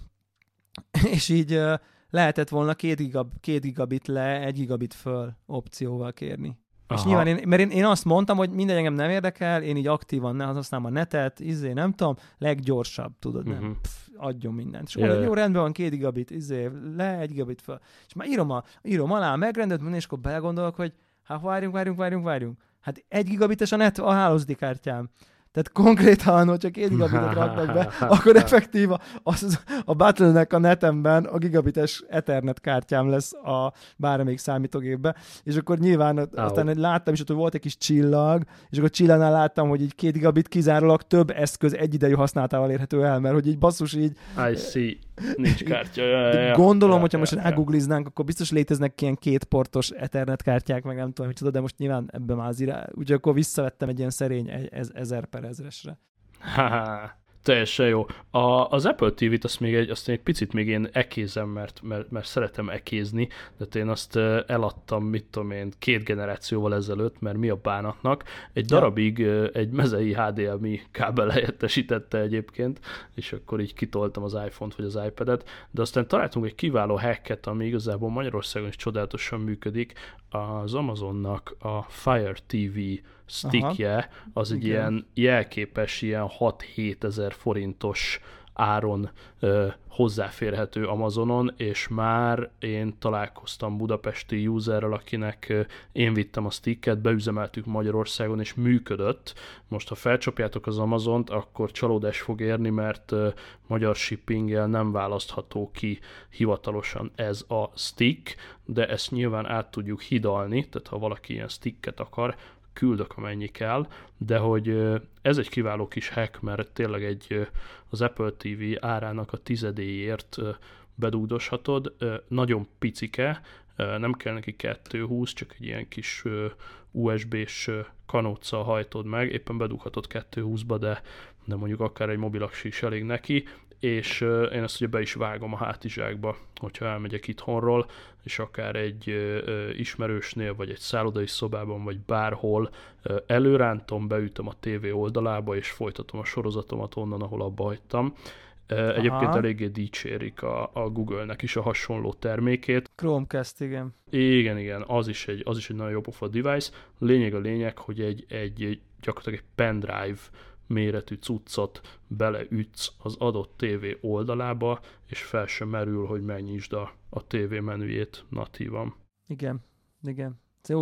és így uh, lehetett volna 2 gigab, két gigabit le, 1 gigabit föl opcióval kérni. Aha. És nyilván én, mert én, én azt mondtam, hogy minden engem nem érdekel, én így aktívan ne használom a netet, izé, nem tudom, leggyorsabb, tudod, uh-huh. nem, mhm. Pff, adjon mindent. És yeah. jó, rendben van, két gigabit, izé, le egy gigabit fel. És már írom, a, írom alá, megrendelt, és akkor belegondolok, hogy hát várjunk, várjunk, várjunk, várjunk. Hát egy gigabites a net a hálózati kártyám. Tehát konkrétan, hogyha két gigabitet raknak be, akkor effektív az, a Battle-nek a netemben a gigabites Ethernet kártyám lesz a bármelyik számítógépbe, és akkor nyilván oh. aztán láttam is, hogy volt egy kis csillag, és akkor csillagnál láttam, hogy így két gigabit kizárólag több eszköz egyidejű használatával érhető el, mert hogy így basszus így... I see. Nincs kártya. Ja, ja, ja. Gondolom, ja, hogyha ja, most ja. akkor biztos léteznek ilyen kétportos Ethernet kártyák, meg nem tudom, hogy de most nyilván ebben már az irá... Úgyhogy akkor visszavettem egy ilyen szerény ezer per ezresre. Teljesen jó. A, az Apple TV-t azt még egy, azt egy picit még én ekézem, mert, mert, mert szeretem ekézni, de én azt eladtam, mit tudom én, két generációval ezelőtt, mert mi a bánatnak. Egy darabig ja. egy mezei HDMI kábel helyettesítette egyébként, és akkor így kitoltam az iPhone-t vagy az iPad-et, de aztán találtunk egy kiváló hacket, ami igazából Magyarországon is csodálatosan működik, az Amazonnak a Fire TV stickje, az egy Igen. ilyen jelképes, ilyen 6-7 ezer forintos áron ö, hozzáférhető Amazonon, és már én találkoztam budapesti userrel, akinek ö, én vittem a sticket, beüzemeltük Magyarországon, és működött. Most, ha felcsapjátok az Amazont, akkor csalódás fog érni, mert ö, magyar shippinggel nem választható ki hivatalosan ez a stick, de ezt nyilván át tudjuk hidalni, tehát ha valaki ilyen sticket akar, küldök amennyi kell, de hogy ez egy kiváló kis hack, mert tényleg egy az Apple TV árának a tizedéért bedúdoshatod, nagyon picike, nem kell neki 220, csak egy ilyen kis USB-s kanóccal hajtod meg, éppen bedughatod 220-ba, de, de mondjuk akár egy mobilaksi is elég neki, és én ezt ugye be is vágom a hátizsákba, hogyha elmegyek itthonról, és akár egy ismerősnél, vagy egy szállodai szobában, vagy bárhol előrántom, beütöm a tévé oldalába, és folytatom a sorozatomat onnan, ahol abba hagytam. Egyébként Aha. eléggé dicsérik a, a Google-nek is a hasonló termékét. Chromecast, igen. Igen, igen, az is egy, az is egy nagyon jó pofa device. Lényeg a lényeg, hogy egy, egy gyakorlatilag egy pendrive méretű cuccot beleütsz az adott tévé oldalába, és fel sem merül, hogy megnyisd a, a tévé menüjét natívan. Igen, igen.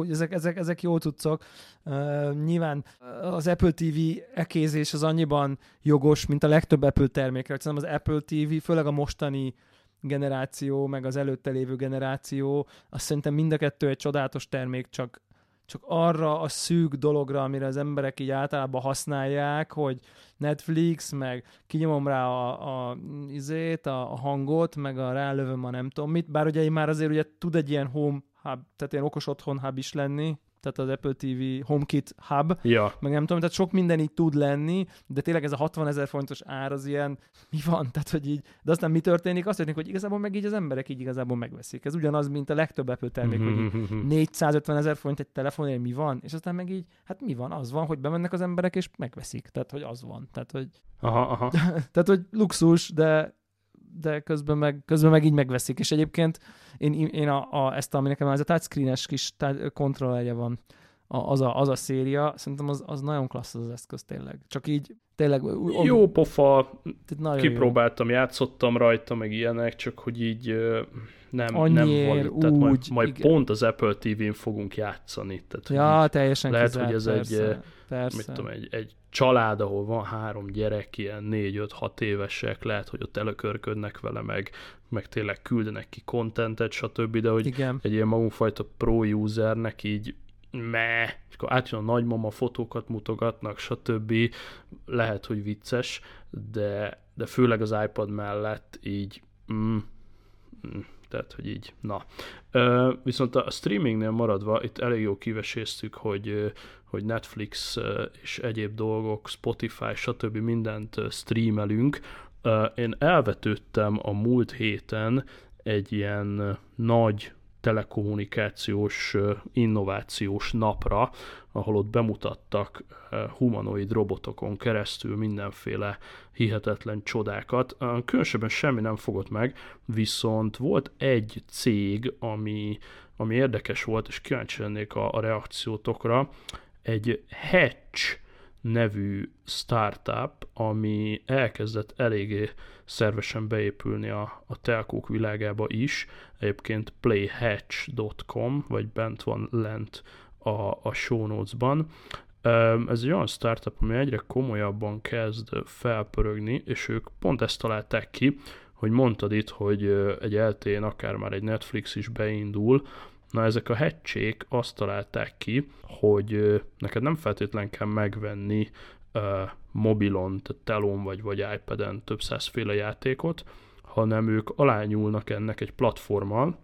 Ezek, ezek, ezek jó cuccok. Uh, nyilván az Apple TV ekézés az annyiban jogos, mint a legtöbb Apple termékre. Szerintem az Apple TV, főleg a mostani generáció, meg az előtte lévő generáció, azt szerintem mind a kettő egy csodálatos termék, csak csak arra a szűk dologra, amire az emberek így általában használják, hogy Netflix, meg kinyomom rá a, a, izét, a, a hangot, meg a rálövöm a nem tudom mit, bár ugye én már azért ugye tud egy ilyen home hub, tehát ilyen okos otthon hub is lenni, tehát az Apple TV HomeKit Hub, ja. meg nem tudom, tehát sok minden így tud lenni, de tényleg ez a 60 ezer fontos ár az ilyen, mi van, tehát hogy így, de aztán mi történik? Azt történik, hogy igazából meg így az emberek így igazából megveszik. Ez ugyanaz, mint a legtöbb Apple termék, hogy 450 ezer forint egy telefonért mi van, és aztán meg így, hát mi van? Az van, hogy bemennek az emberek és megveszik, tehát hogy az van, tehát hogy Aha, aha. tehát, hogy luxus, de de közben meg, közben meg így megveszik. És egyébként én, én a, a, ezt, ami nekem ez a touchscreen-es kis kontrollerje van, a, az, a, az a széria, szerintem az, az nagyon klassz az, az eszköz tényleg. Csak így tényleg... Jó pofa, kipróbáltam, jó. játszottam rajta, meg ilyenek, csak hogy így nem, Annyiért, nem valid. Tehát úgy, majd, majd pont az Apple TV-n fogunk játszani. Tehát, ja, teljesen Lehet, kizárt, hogy ez persze, egy, persze. Mit tudom, egy, egy család, ahol van három gyerek, ilyen négy-öt-hat évesek, lehet, hogy ott előkörködnek vele, meg, meg tényleg küldenek ki kontentet, stb., de hogy Igen. egy ilyen magunkfajta pro usernek így me, és akkor átjön a nagymama, fotókat mutogatnak, stb. Lehet, hogy vicces, de, de főleg az iPad mellett így mm, mm, tehát, hogy így, na. Viszont a streamingnél maradva, itt elég jó kiveséztük, hogy, hogy Netflix és egyéb dolgok, Spotify, stb. mindent streamelünk. Én elvetődtem a múlt héten egy ilyen nagy telekommunikációs innovációs napra, ahol ott bemutattak humanoid robotokon keresztül mindenféle hihetetlen csodákat. Különösebben semmi nem fogott meg, viszont volt egy cég, ami, ami érdekes volt, és kíváncsi lennék a, a reakciótokra, egy Hatch nevű startup, ami elkezdett eléggé szervesen beépülni a, a telkók világába is. Egyébként playhatch.com, vagy bent van lent a, a show notes-ban. Ez egy olyan startup, ami egyre komolyabban kezd felpörögni, és ők pont ezt találták ki, hogy mondtad itt, hogy egy LTN akár már egy Netflix is beindul, Na ezek a hecsék azt találták ki, hogy neked nem feltétlen kell megvenni uh, mobilon, tehát telón vagy, vagy iPad-en több százféle játékot, hanem ők alányulnak ennek egy platformmal,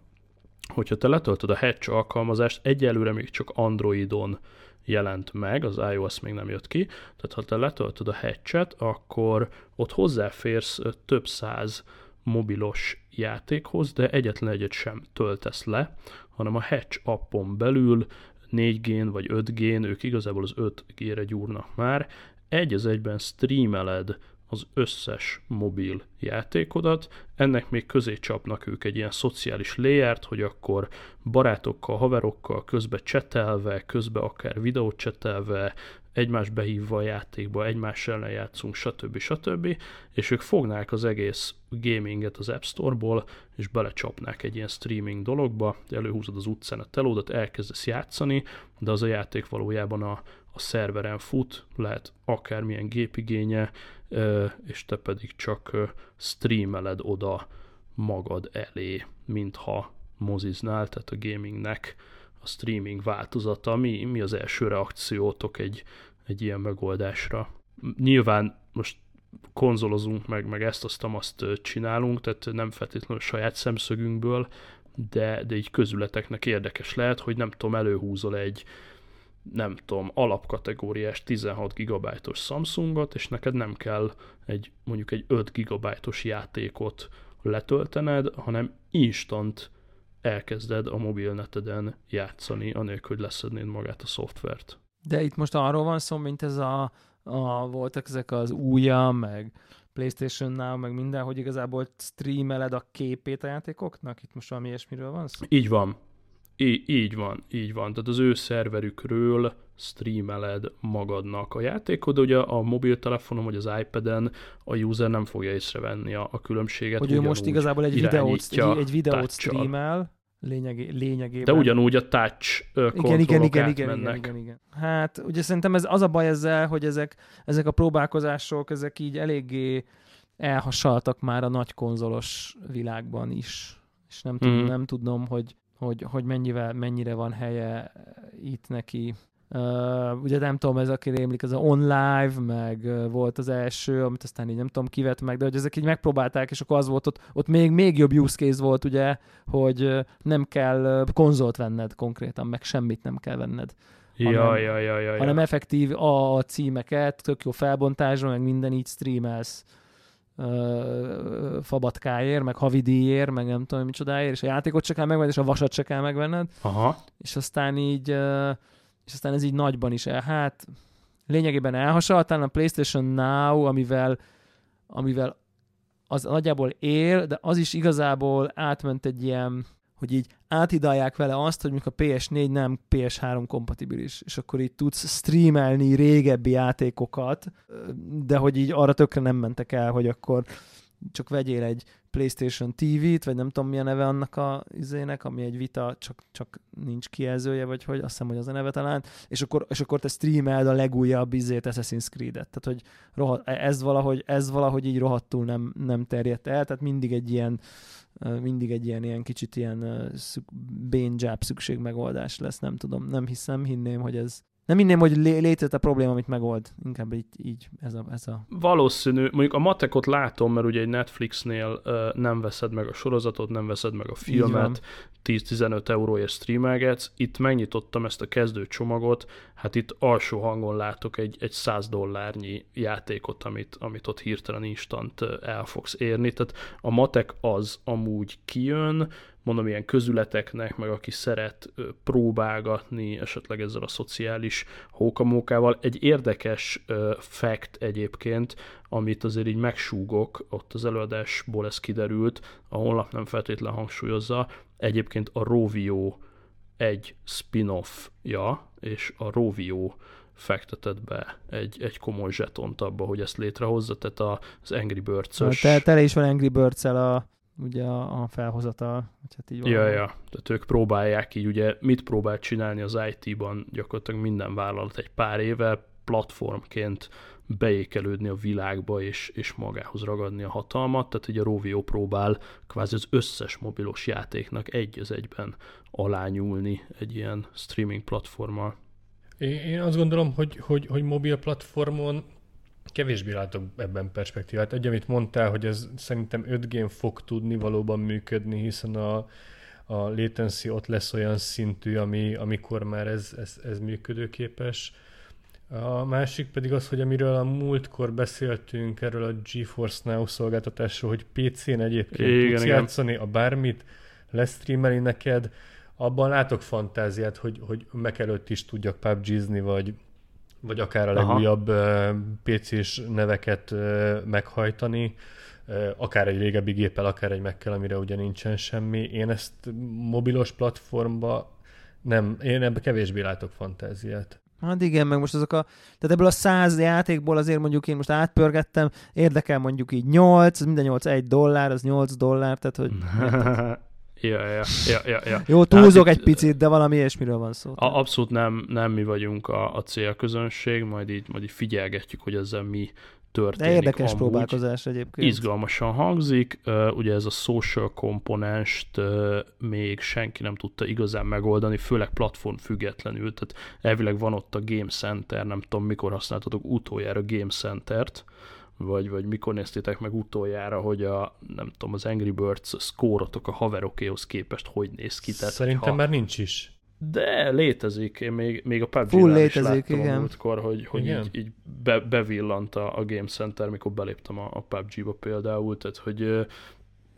hogyha te letöltöd a Hatch alkalmazást, egyelőre még csak Androidon jelent meg, az iOS még nem jött ki, tehát ha te letöltöd a Hatchet, akkor ott hozzáférsz több száz mobilos játékhoz, de egyetlen egyet sem töltesz le, hanem a Hatch appon belül 4G-n vagy 5G-n, ők igazából az 5G-re gyúrnak már, egy az egyben streameled az összes mobil játékodat, ennek még közé csapnak ők egy ilyen szociális layert, hogy akkor barátokkal, haverokkal közbe csetelve, közbe akár videót csetelve, egymás behívva a játékba, egymás ellen játszunk, stb. stb. És ők fognák az egész gaminget az App Store-ból, és belecsapnák egy ilyen streaming dologba, előhúzod az utcán a telódat, elkezdesz játszani, de az a játék valójában a, a szerveren fut, lehet akármilyen gépigénye, és te pedig csak streameled oda magad elé, mintha moziznál, tehát a gamingnek a streaming változata. Mi, mi az első reakciótok egy, egy ilyen megoldásra? Nyilván most konzolozunk meg, meg ezt, azt, azt csinálunk, tehát nem feltétlenül saját szemszögünkből, de, de így közületeknek érdekes lehet, hogy nem tudom, előhúzol egy, nem tudom, alapkategóriás 16 gigabájtos Samsungot, és neked nem kell egy mondjuk egy 5 gigabájtos játékot letöltened, hanem instant elkezded a mobilneteden játszani, anélkül, hogy leszednéd magát a szoftvert. De itt most arról van szó, mint ez a, a voltak ezek az újja, meg playstation Now, meg minden, hogy igazából streameled a képét a játékoknak? Itt most valami ilyesmiről van szó? Így van. Í- így van, így van. Tehát az ő szerverükről streameled magadnak a játékod, ugye a mobiltelefonon vagy az iPad-en a user nem fogja észrevenni a, a különbséget. Hogy ő most igazából egy videót, egy, egy videót streamel, lényeg, lényegében. De ugyanúgy a touch igen, igen, igen, igen, mennek. Igen, igen, igen. Hát ugye szerintem ez az a baj ezzel, hogy ezek, ezek a próbálkozások, ezek így eléggé elhasaltak már a nagy konzolos világban is. És nem, mm. nem tudom, hogy hogy, hogy mennyivel, mennyire van helye itt neki. Uh, ugye nem tudom, ez aki rémlik, ez a OnLive, meg uh, volt az első, amit aztán így nem tudom, kivett meg, de hogy ezek így megpróbálták, és akkor az volt ott, ott még, még jobb use case volt, ugye, hogy uh, nem kell uh, konzolt venned konkrétan, meg semmit nem kell venned. Hanem, ja, ja, ja, ja, hanem effektív a, a címeket, tök jó felbontásra, meg minden így streamelsz uh, fabatkáért, meg havidíjért, meg nem tudom micsodáért, és a játékot csak kell megvenned, és a vasat csak kell megvenned. Aha. És aztán így, uh, és aztán ez így nagyban is el, hát lényegében elhasaltál a PlayStation Now, amivel, amivel az nagyjából él, de az is igazából átment egy ilyen hogy így átidalják vele azt, hogy mikor a PS4 nem PS3 kompatibilis, és akkor így tudsz streamelni régebbi játékokat, de hogy így arra tökre nem mentek el, hogy akkor csak vegyél egy PlayStation TV-t, vagy nem tudom milyen neve annak a izének, ami egy vita, csak, csak nincs kijelzője, vagy hogy azt hiszem, hogy az a neve talán, és akkor, és akkor te streameld a legújabb izét Assassin's Creed-et. Tehát, hogy rohadt, ez, valahogy, ez valahogy így rohadtul nem, nem terjedt el, tehát mindig egy ilyen mindig egy ilyen, ilyen kicsit ilyen szük, bénzsább szükségmegoldás lesz, nem tudom, nem hiszem, hinném, hogy ez, nem inném, hogy lé- létezett a probléma, amit megold. Inkább így, így ez, a, ez a... Valószínű. Mondjuk a matekot látom, mert ugye egy Netflixnél uh, nem veszed meg a sorozatot, nem veszed meg a filmet, 10-15 euróért streamelgetsz. Itt megnyitottam ezt a kezdő csomagot, hát itt alsó hangon látok egy, egy 100 dollárnyi játékot, amit, amit ott hirtelen instant el fogsz érni. Tehát a matek az amúgy kijön, mondom, ilyen közületeknek, meg aki szeret próbálgatni esetleg ezzel a szociális hókamókával. Egy érdekes fact egyébként, amit azért így megsúgok, ott az előadásból ez kiderült, a honlap nem feltétlen hangsúlyozza, egyébként a Rovio egy spin-offja, és a Rovio fektetett be egy, egy komoly zsetont abba, hogy ezt létrehozza, tehát az Angry Birds-ös... Te, tele is van Angry birds a ugye a, a felhozatal. Hát így ja, ja, tehát ők próbálják így, ugye mit próbál csinálni az IT-ban gyakorlatilag minden vállalat egy pár éve platformként beékelődni a világba és, és magához ragadni a hatalmat, tehát ugye a Rovio próbál kvázi az összes mobilos játéknak egy az egyben alányulni egy ilyen streaming platformmal. Én azt gondolom, hogy, hogy, hogy mobil platformon kevésbé látok ebben perspektívát. Egy, amit mondtál, hogy ez szerintem 5 g fog tudni valóban működni, hiszen a, a latency ott lesz olyan szintű, ami, amikor már ez, ez, ez működőképes. A másik pedig az, hogy amiről a múltkor beszéltünk, erről a GeForce Now szolgáltatásról, hogy PC-n egyébként igen, tudsz igen. játszani a bármit, lesztreameli neked, abban látok fantáziát, hogy, hogy meg előtt is tudjak PUBG-zni, vagy, vagy akár a legújabb Aha. PC-s neveket meghajtani, akár egy régebbi géppel, akár egy megkel, amire ugye nincsen semmi. Én ezt mobilos platformba nem, én ebbe kevésbé látok fantáziát. Hát igen, meg most azok a, tehát ebből a száz játékból azért mondjuk én most átpörgettem, érdekel mondjuk így 8, minden 8 egy dollár, az 8 dollár, tehát hogy... Ja, ja, ja, ja, ja. Jó, túlzok hát egy picit, de valami ilyesmiről van szó. A, abszolút nem, nem mi vagyunk a, a célközönség, majd így, majd így figyelgetjük, hogy ezzel mi történik. De érdekes amúgy. próbálkozás egyébként. Izgalmasan hangzik, ugye ez a social komponenst még senki nem tudta igazán megoldani, főleg platform függetlenül, tehát elvileg van ott a Game Center, nem tudom mikor használtatok utoljára Game Center-t, vagy, vagy mikor néztétek meg utoljára, hogy a, nem tudom, az Angry Birds szkórotok a haverokéhoz képest hogy néz ki. Tehát, Szerintem ha... már nincs is. De létezik, én még, még a pubg Full létezik, is igen. múltkor, hogy, hogy igen. így, így be, bevillant a, a Game Center, mikor beléptem a, a PUBG-ba például, tehát hogy ö,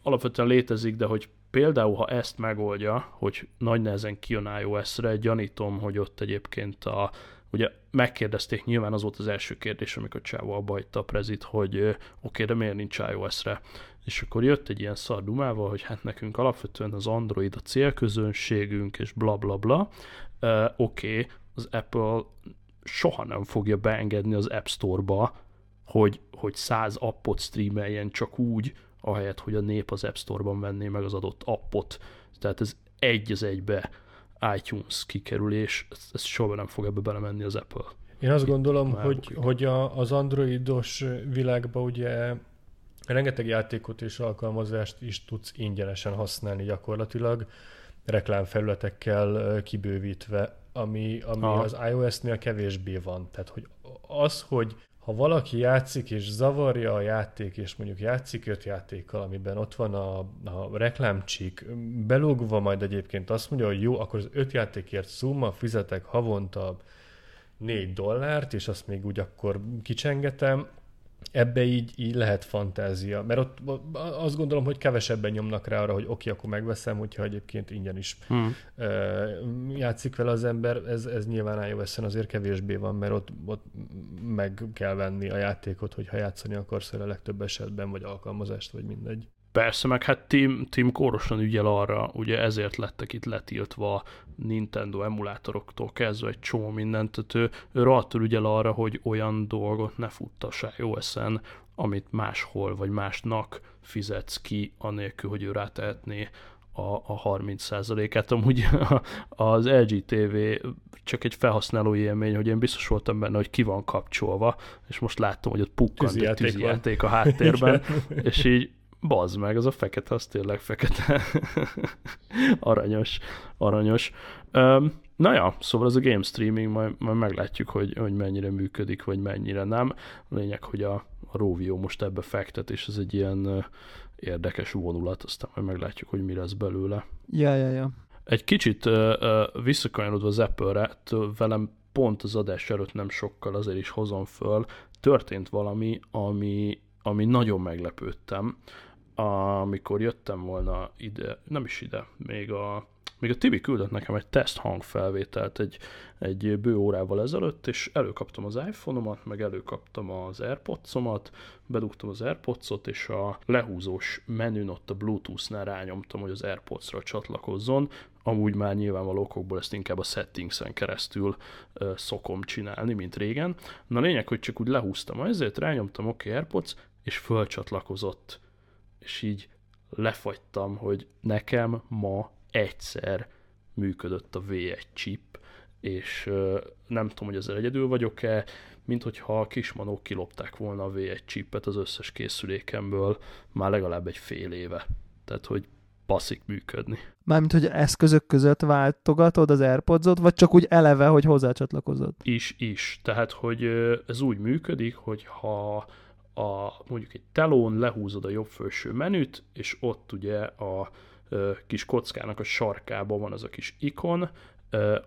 alapvetően létezik, de hogy például, ha ezt megoldja, hogy nagy nehezen kijön iOS-re, gyanítom, hogy ott egyébként a, ugye megkérdezték, nyilván az volt az első kérdés, amikor Csávó abba hagyta a prezit, hogy oké, okay, de miért nincs iOS-re? És akkor jött egy ilyen szardumával, hogy hát nekünk alapvetően az Android a célközönségünk, és bla bla bla. Uh, oké, okay, az Apple soha nem fogja beengedni az App Store-ba, hogy, hogy száz appot streameljen csak úgy, ahelyett, hogy a nép az App Store-ban venné meg az adott appot. Tehát ez egy az egybe iTunes kikerülés, ez, ez soha nem fog ebbe belemenni az Apple. Én azt gondolom, Már hogy, hogy a, az androidos világban ugye rengeteg játékot és alkalmazást is tudsz ingyenesen használni gyakorlatilag, reklámfelületekkel kibővítve, ami, ami az iOS-nél kevésbé van. Tehát, hogy az, hogy ha valaki játszik és zavarja a játék, és mondjuk játszik öt játékkal, amiben ott van a, a reklámcsík, belogva majd egyébként azt mondja, hogy jó, akkor az öt játékért szumma, fizetek havonta négy dollárt, és azt még úgy akkor kicsengetem, ebbe így, így lehet fantázia, mert ott azt gondolom, hogy kevesebben nyomnak rá arra, hogy oké, okay, akkor megveszem, hogyha egyébként ingyen is hmm. játszik vele az ember, ez, ez nyilván ios azért kevésbé van, mert ott, ott meg kell venni a játékot, hogyha játszani akarsz vele legtöbb esetben, vagy alkalmazást, vagy mindegy. Persze, meg hát Tim, Tim kórosan ügyel arra, ugye ezért lettek itt letiltva Nintendo emulátoroktól kezdve egy csomó mindent, tehát ő, ő rohadtul ügyel arra, hogy olyan dolgot ne futtass iOS-en, amit máshol vagy másnak fizetsz ki, anélkül, hogy ő rátehetné a, a 30%-át. Amúgy az LG TV csak egy felhasználó élmény, hogy én biztos voltam benne, hogy ki van kapcsolva, és most láttam, hogy ott pukkant egy tűzijáték a háttérben, és így Bazd meg, az a fekete, az tényleg fekete. aranyos, aranyos. Um, na ja, szóval ez a game streaming, majd, majd meglátjuk, hogy, hogy mennyire működik, vagy mennyire nem. A lényeg, hogy a, a Rovio most ebbe fektet, és ez egy ilyen uh, érdekes vonulat, aztán majd meglátjuk, hogy mi lesz belőle. Ja, ja, ja. Egy kicsit uh, uh, visszakanyarodva az Apple-re, velem pont az adás előtt nem sokkal azért is hozom föl, történt valami, ami, ami nagyon meglepődtem amikor jöttem volna ide, nem is ide, még a, még a Tibi küldött nekem egy teszt hangfelvételt egy, egy bő órával ezelőtt, és előkaptam az iPhone-omat, meg előkaptam az Airpods-omat, bedugtam az Airpods-ot, és a lehúzós menün ott a Bluetooth-nál rányomtam, hogy az Airpods-ra csatlakozzon, amúgy már nyilvánvaló okokból ezt inkább a settings-en keresztül ö, szokom csinálni, mint régen. Na lényeg, hogy csak úgy lehúztam ezért, rányomtam OK AirPods, és fölcsatlakozott és így lefagytam, hogy nekem ma egyszer működött a V1 chip, és nem tudom, hogy ezzel egyedül vagyok-e, mint hogyha a kismanók kilopták volna a V1 chipet az összes készülékemből már legalább egy fél éve. Tehát, hogy passzik működni. Mármint, hogy eszközök között váltogatod az airpods vagy csak úgy eleve, hogy hozzácsatlakozod? Is, is. Tehát, hogy ez úgy működik, hogy ha a, mondjuk egy telón lehúzod a jobb felső menüt, és ott ugye a kis kockának a sarkában van az a kis ikon,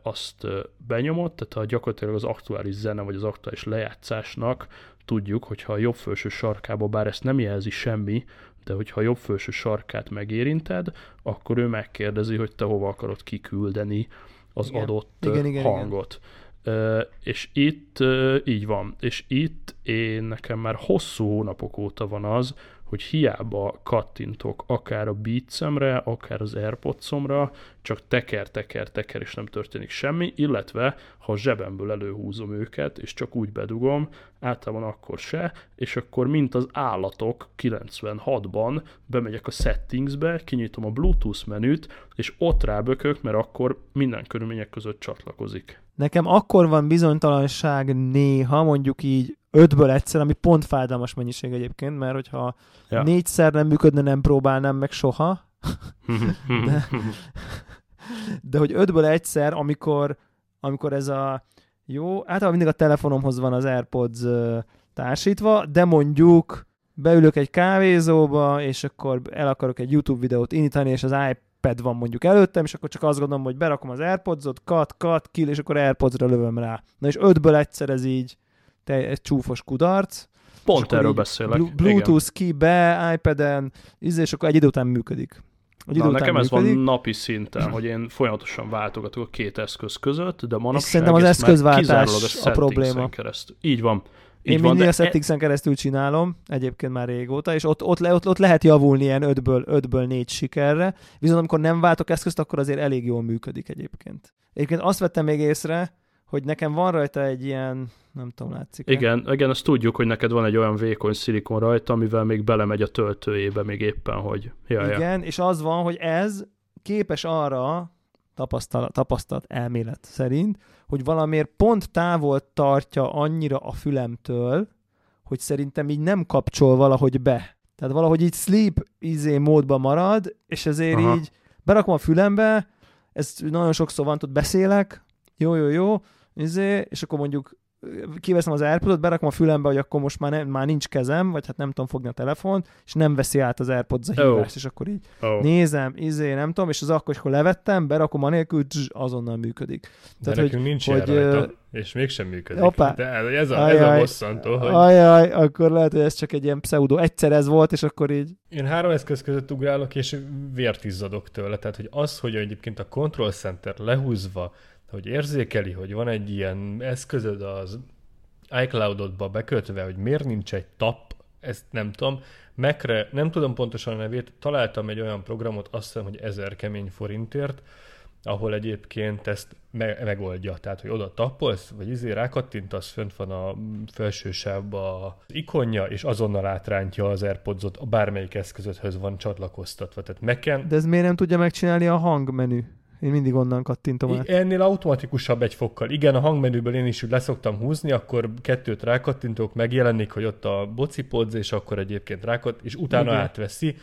azt benyomod, tehát ha gyakorlatilag az aktuális zene vagy az aktuális lejátszásnak tudjuk, hogyha a jobb felső sarkába, bár ezt nem jelzi semmi, de hogyha a jobb felső sarkát megérinted, akkor ő megkérdezi, hogy te hova akarod kiküldeni az igen. adott igen, igen, hangot. Igen. És itt így van, és itt én nekem már hosszú hónapok óta van az, hogy hiába kattintok akár a Beatsemre, akár az Airpodsomra, csak teker, teker, teker, és nem történik semmi, illetve ha a zsebemből előhúzom őket, és csak úgy bedugom, általában akkor se, és akkor mint az állatok 96-ban bemegyek a settingsbe, kinyitom a Bluetooth menüt, és ott rábökök, mert akkor minden körülmények között csatlakozik. Nekem akkor van bizonytalanság néha, mondjuk így ötből egyszer, ami pont fájdalmas mennyiség egyébként, mert hogyha ja. négyszer nem működne, nem próbálnám meg soha. de, de hogy ötből egyszer, amikor, amikor ez a jó, általában mindig a telefonomhoz van az AirPods társítva, de mondjuk beülök egy kávézóba, és akkor el akarok egy YouTube videót indítani, és az iPad van mondjuk előttem, és akkor csak azt gondolom, hogy berakom az AirPods-ot, cut, cut, kill, és akkor AirPods-ra lövöm rá. Na és ötből egyszer ez így te, egy csúfos kudarc. Pont erről beszélek. Bluetooth igen. ki be, iPad-en, izé, és akkor egy idő után működik. Egy Na, nekem működik. ez van napi szinten, hogy én folyamatosan váltogatok a két eszköz között, de manapság és szerintem az eszközváltás a, a probléma. Keresztül. Így van. Így Én mindig a settingsen keresztül csinálom, egyébként már régóta, és ott, ott, le, ott, ott lehet javulni ilyen 5-ből, 5-ből 4 sikerre, viszont amikor nem váltok eszközt, akkor azért elég jól működik egyébként. Egyébként azt vettem még észre, hogy nekem van rajta egy ilyen, nem tudom, látszik -e? Igen, igen, azt tudjuk, hogy neked van egy olyan vékony szilikon rajta, amivel még belemegy a töltőjébe még éppen, hogy jaj, Igen, és az van, hogy ez képes arra, tapasztalat, tapasztalat elmélet szerint, hogy valamiért pont távol tartja annyira a fülemtől, hogy szerintem így nem kapcsol valahogy be. Tehát valahogy így sleep izé módban marad, és ezért Aha. így berakom a fülembe, ez nagyon sokszor van, ott beszélek, jó, jó, jó, izé, és akkor mondjuk kiveszem az airpods berakom a fülembe, hogy akkor most már, nem, már nincs kezem, vagy hát nem tudom fogni a telefon, és nem veszi át az AirPods a hívást, oh. és akkor így oh. nézem, izé, nem tudom, és az akkor, akkor levettem, berakom anélkül, tzz, azonnal működik. De Tehát, nekünk hogy, nincs hogy, rajta, és mégsem működik. Opa. De ez a, ajaj, ez a bosszantó, hogy... Ajaj, akkor lehet, hogy ez csak egy ilyen pseudo. Egyszer ez volt, és akkor így... Én három eszköz között ugrálok, és vért izzadok tőle. Tehát, hogy az, hogy egyébként a Control Center lehúzva hogy érzékeli, hogy van egy ilyen eszközöd az iCloud-odba bekötve, hogy miért nincs egy tap, ezt nem tudom. Macre, nem tudom pontosan a nevét, találtam egy olyan programot, azt hiszem, hogy ezer kemény forintért, ahol egyébként ezt me- megoldja. Tehát, hogy oda tappolsz, vagy izé rákattintasz, fönt van a felső sávban az ikonja, és azonnal átrántja az AirPods-ot, a bármelyik eszközöthöz van csatlakoztatva. Tehát Mac-en... De ez miért nem tudja megcsinálni a hangmenü? Én mindig onnan kattintom át. Ennél automatikusabb egy fokkal. Igen, a hangmenüből én is úgy leszoktam húzni, akkor kettőt rákattintok, megjelenik, hogy ott a bocipodz, és akkor egyébként rákat, és utána Igen. átveszi.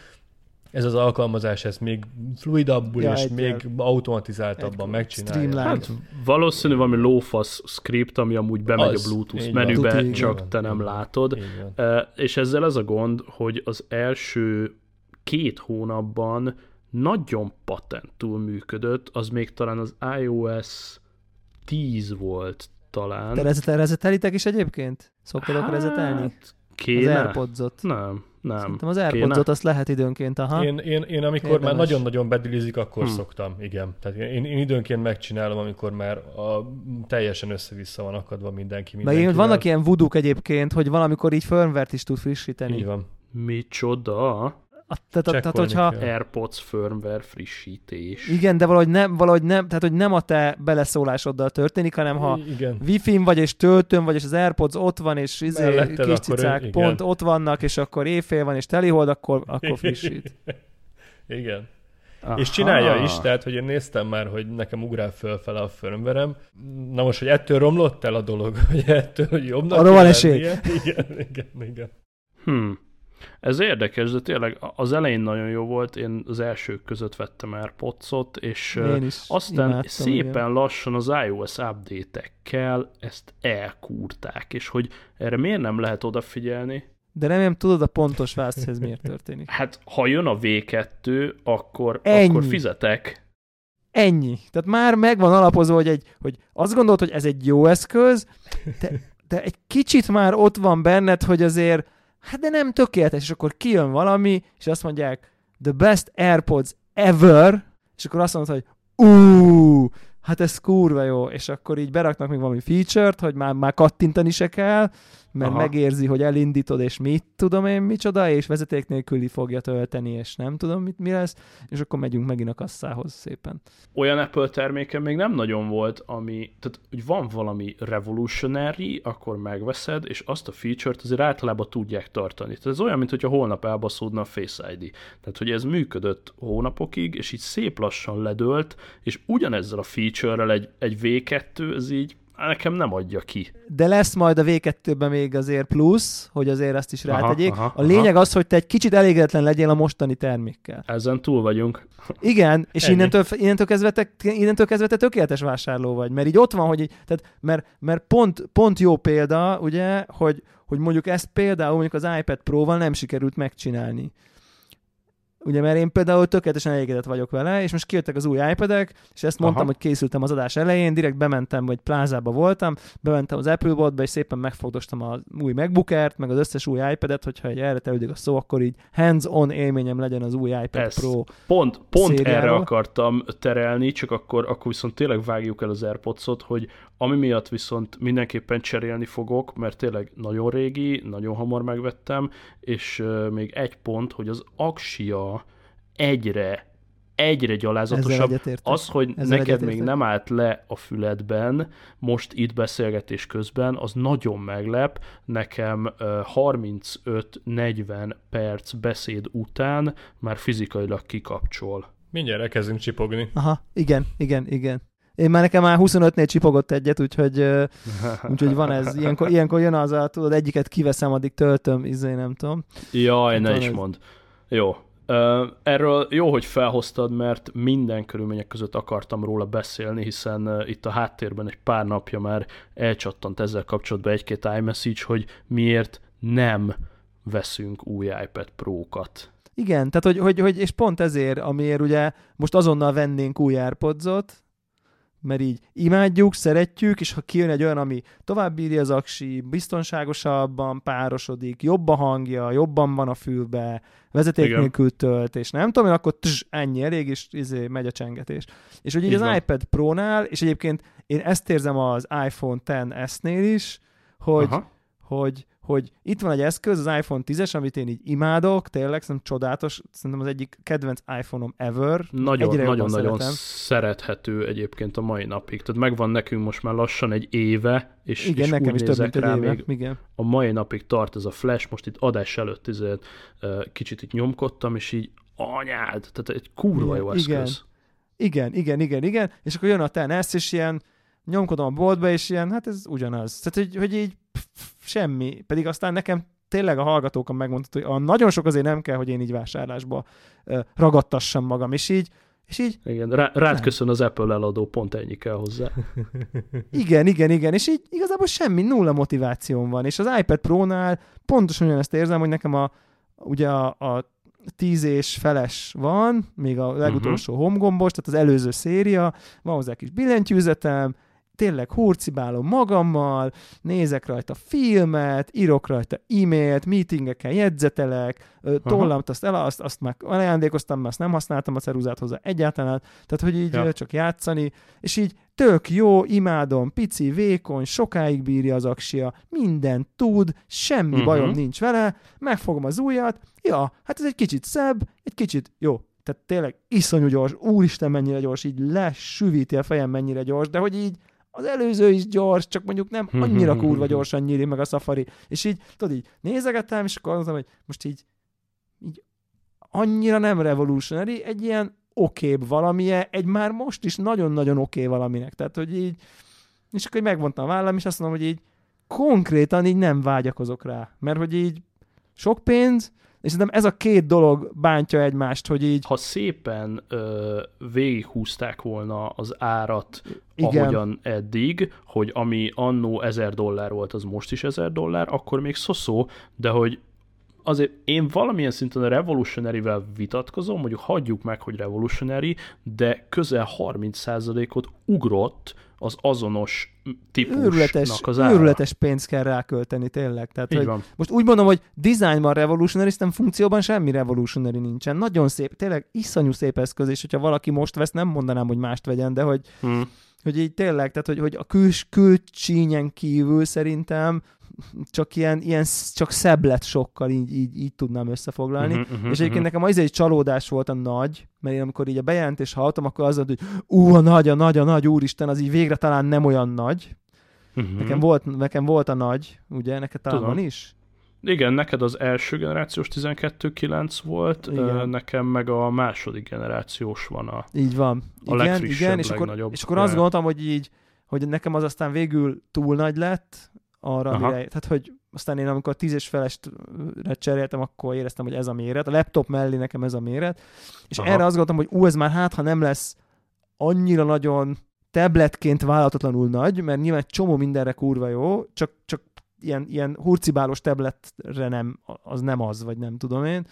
Ez az alkalmazás, ez még fluidabbul ja, és még el. automatizáltabban megcsinálja. Hát, valószínű valami lófasz script, ami amúgy bemegy az, a Bluetooth menübe, van. csak te nem látod. Uh, és ezzel az a gond, hogy az első két hónapban nagyon patentul működött, az még talán az iOS 10 volt talán. Te rezet, rezetelitek is egyébként? Szoktatok hát, rezetelni? Kéne? Az Airpods-ot? Nem, nem. Szerintem az Airpods-ot azt lehet időnként, aha. Én, én, én amikor Érdemes. már nagyon-nagyon bedilizik, akkor hmm. szoktam, igen. Tehát én, én időnként megcsinálom, amikor már a, teljesen össze-vissza van akadva mindenki. Meg vannak ilyen vuduk egyébként, hogy valamikor így firmware is tud frissíteni. Így van. Micsoda? Tehát, tehát, hogyha... AirPods firmware frissítés. Igen, de valahogy nem, valahogy nem, tehát hogy nem a te beleszólásoddal történik, hanem ha igen. Wi-Fi-n vagy és töltőn vagy, és az AirPods ott van, és izé, kis cicák pont ott vannak, és akkor éjfél van, és telihold, akkor, akkor frissít. Igen. Aha. És csinálja is, tehát, hogy én néztem már, hogy nekem ugrál fölfele a firmverem. Na most, hogy ettől romlott el a dolog, hogy ettől hogy jobbnak Arra van esély. Igen, igen, igen. Hmm. Ez érdekes, de tényleg az elején nagyon jó volt, én az elsők között vettem AirPods-ot, és aztán imádtam, szépen igen. lassan az iOS update-ekkel ezt elkúrták, és hogy erre miért nem lehet odafigyelni, de remélem tudod a pontos választ, hogy ez miért történik. Hát, ha jön a V2, akkor, Ennyi. akkor fizetek. Ennyi. Tehát már megvan alapozva, hogy, egy, hogy azt gondolod, hogy ez egy jó eszköz, de, de egy kicsit már ott van benned, hogy azért, hát de nem tökéletes, és akkor kijön valami, és azt mondják, the best AirPods ever, és akkor azt mondod, hogy ú, hát ez kurva jó, és akkor így beraknak még valami feature-t, hogy már, már kattintani se kell, mert Aha. megérzi, hogy elindítod, és mit tudom én micsoda, és vezeték nélküli fogja tölteni, és nem tudom mit, mi lesz, és akkor megyünk megint a kasszához szépen. Olyan Apple terméke még nem nagyon volt, ami, tehát hogy van valami revolutionary, akkor megveszed, és azt a feature-t azért általában tudják tartani. Tehát ez olyan, mintha holnap elbaszódna a Face ID. Tehát, hogy ez működött hónapokig, és így szép lassan ledőlt, és ugyanezzel a feature-rel egy, egy V2, ez így nekem nem adja ki. De lesz majd a V2-ben még azért plusz, hogy azért ezt is rátegyék. Aha, aha, a lényeg aha. az, hogy te egy kicsit elégedetlen legyél a mostani termékkel. Ezen túl vagyunk. Igen, és innentől, innentől, kezdve te, innentől kezdve te tökéletes vásárló vagy, mert így ott van, hogy így, tehát, mert, mert pont, pont jó példa, ugye, hogy, hogy mondjuk ezt például mondjuk az iPad Pro-val nem sikerült megcsinálni. Ugye, mert én például tökéletesen elégedett vagyok vele, és most kijöttek az új iPad-ek, és ezt mondtam, Aha. hogy készültem az adás elején, direkt bementem, vagy plázába voltam, bementem az Apple Botba, és szépen megfogdostam az új MacBookert, meg az összes új iPad-et, hogyha egy erre tevődik a szó, akkor így hands-on élményem legyen az új iPad Ezt Pro Pont, pont erre akartam terelni, csak akkor, akkor viszont tényleg vágjuk el az AirPods-ot, hogy ami miatt viszont mindenképpen cserélni fogok, mert tényleg nagyon régi, nagyon hamar megvettem, és még egy pont, hogy az Axia egyre egyre gyalázatosabb. Az, hogy Ezzel neked még nem állt le a füledben, most itt beszélgetés közben, az nagyon meglep. Nekem uh, 35-40 perc beszéd után már fizikailag kikapcsol. Mindjárt elkezdünk csipogni. Aha, igen, igen, igen. Én már nekem már 25-nél csipogott egyet, úgyhogy, úgyhogy van ez. Ilyenkor, ilyenkor jön az a, tudod, egyiket kiveszem, addig töltöm, izé nem tudom. Jaj, ne is ez... mond. Jó. Erről jó, hogy felhoztad, mert minden körülmények között akartam róla beszélni, hiszen itt a háttérben egy pár napja már elcsattant ezzel kapcsolatban egy-két iMessage, hogy miért nem veszünk új iPad Pro-kat. Igen, tehát hogy, hogy, hogy, és pont ezért, amiért ugye most azonnal vennénk új AirPods-ot, mert így imádjuk, szeretjük, és ha kijön egy olyan, ami tovább bírja az aksi, biztonságosabban párosodik, jobb a hangja, jobban van a fülbe, vezeték nélkül tölt, és nem tudom, akkor tss, ennyi elég, és izé, megy a csengetés. És hogy így, így az van. iPad Pro-nál, és egyébként én ezt érzem az iPhone X-S-nél is, hogy, Aha. hogy hogy itt van egy eszköz, az iPhone 10-es, amit én így imádok, tényleg, szerintem csodálatos, szerintem az egyik kedvenc iPhone-om ever. Nagyon-nagyon szerethető egyébként a mai napig. Tehát megvan nekünk most már lassan egy éve, és, Igen, és nekem úgy is több rá, éve. még Igen. a mai napig tart ez a flash, most itt adás előtt ezért, kicsit itt nyomkodtam, és így anyád, tehát egy kurva jó eszköz. Igen. Igen, igen, igen, igen, és akkor jön a Ten S, és ilyen nyomkodom a boltba, és ilyen, hát ez ugyanaz. Tehát, hogy, hogy így semmi. Pedig aztán nekem tényleg a hallgatókon megmondta, hogy a nagyon sok azért nem kell, hogy én így vásárlásba ragadtassam magam, és így és így... Igen, rá, rád köszön az Apple eladó, pont ennyi kell hozzá. igen, igen, igen, és így igazából semmi, nulla motivációm van, és az iPad Pro-nál pontosan ugyanezt érzem, hogy nekem a, ugye a, a tíz és feles van, még a legutolsó uh-huh. home gombos, tehát az előző széria, van hozzá kis billentyűzetem, tényleg hurcibálom magammal, nézek rajta filmet, írok rajta e-mailt, meetingeken jegyzetelek, tollamt, azt, el, azt, azt már ajándékoztam, mert azt nem használtam a ceruzát hozzá egyáltalán, tehát hogy így ja. csak játszani, és így tök jó, imádom, pici, vékony, sokáig bírja az aksia, minden tud, semmi uh-huh. bajom nincs vele, megfogom az ujjat, ja, hát ez egy kicsit szebb, egy kicsit jó, tehát tényleg iszonyú gyors, úristen mennyire gyors, így lesüvíti a fejem mennyire gyors, de hogy így az előző is gyors, csak mondjuk nem annyira kurva gyorsan nyíli meg a Safari. És így, tudod, így nézegettem, és akkor mondtam, hogy most így, így annyira nem revolutionary, egy ilyen okébb valamilyen, egy már most is nagyon-nagyon oké okay valaminek. Tehát, hogy így, és akkor megmondtam a vállam, és azt mondom, hogy így konkrétan így nem vágyakozok rá. Mert hogy így sok pénz, és szerintem ez a két dolog bántja egymást, hogy így... Ha szépen ö, végighúzták volna az árat, Igen. ahogyan eddig, hogy ami annó 1000 dollár volt, az most is 1000 dollár, akkor még szoszó, de hogy azért én valamilyen szinten a Revolutionary-vel vitatkozom, mondjuk hagyjuk meg, hogy Revolutionary, de közel 30%-ot ugrott az azonos típusnak őrületes, az ára. Őrületes pénzt kell rákölteni, tényleg. Tehát, Így hogy van. Most úgy mondom, hogy designban revolutionary, nem funkcióban semmi revolutionary nincsen. Nagyon szép, tényleg iszonyú szép eszköz, és hogyha valaki most vesz, nem mondanám, hogy mást vegyen, de hogy, hmm. hogy így tényleg, tehát hogy, hogy a küls, külcsínyen kívül szerintem csak ilyen, ilyen csak szebb lett sokkal, így, így, így tudnám összefoglalni. Uh-huh, uh-huh, és egyébként uh-huh. nekem az egy csalódás volt a nagy, mert én amikor így a bejelentés hallottam, akkor az volt, hogy ú, a nagy, a nagy, a nagy, úristen, az így végre talán nem olyan nagy. Uh-huh. Nekem, volt, nekem volt a nagy, ugye, neked talán Tudom. van is? Igen, neked az első generációs 12.9 volt, igen. nekem meg a második generációs van a Így van. A igen, igen, és akkor, és akkor azt gondoltam, hogy így, hogy nekem az aztán végül túl nagy lett, arra, Aha. amire, tehát hogy aztán én amikor tíz és felestre cseréltem, akkor éreztem, hogy ez a méret. A laptop mellé nekem ez a méret. És Aha. erre azt gondoltam, hogy ú, ez már hát, ha nem lesz annyira nagyon tabletként vállalatlanul nagy, mert nyilván egy csomó mindenre kurva jó, csak, csak ilyen, ilyen hurcibálos tabletre nem, az nem az, vagy nem tudom én.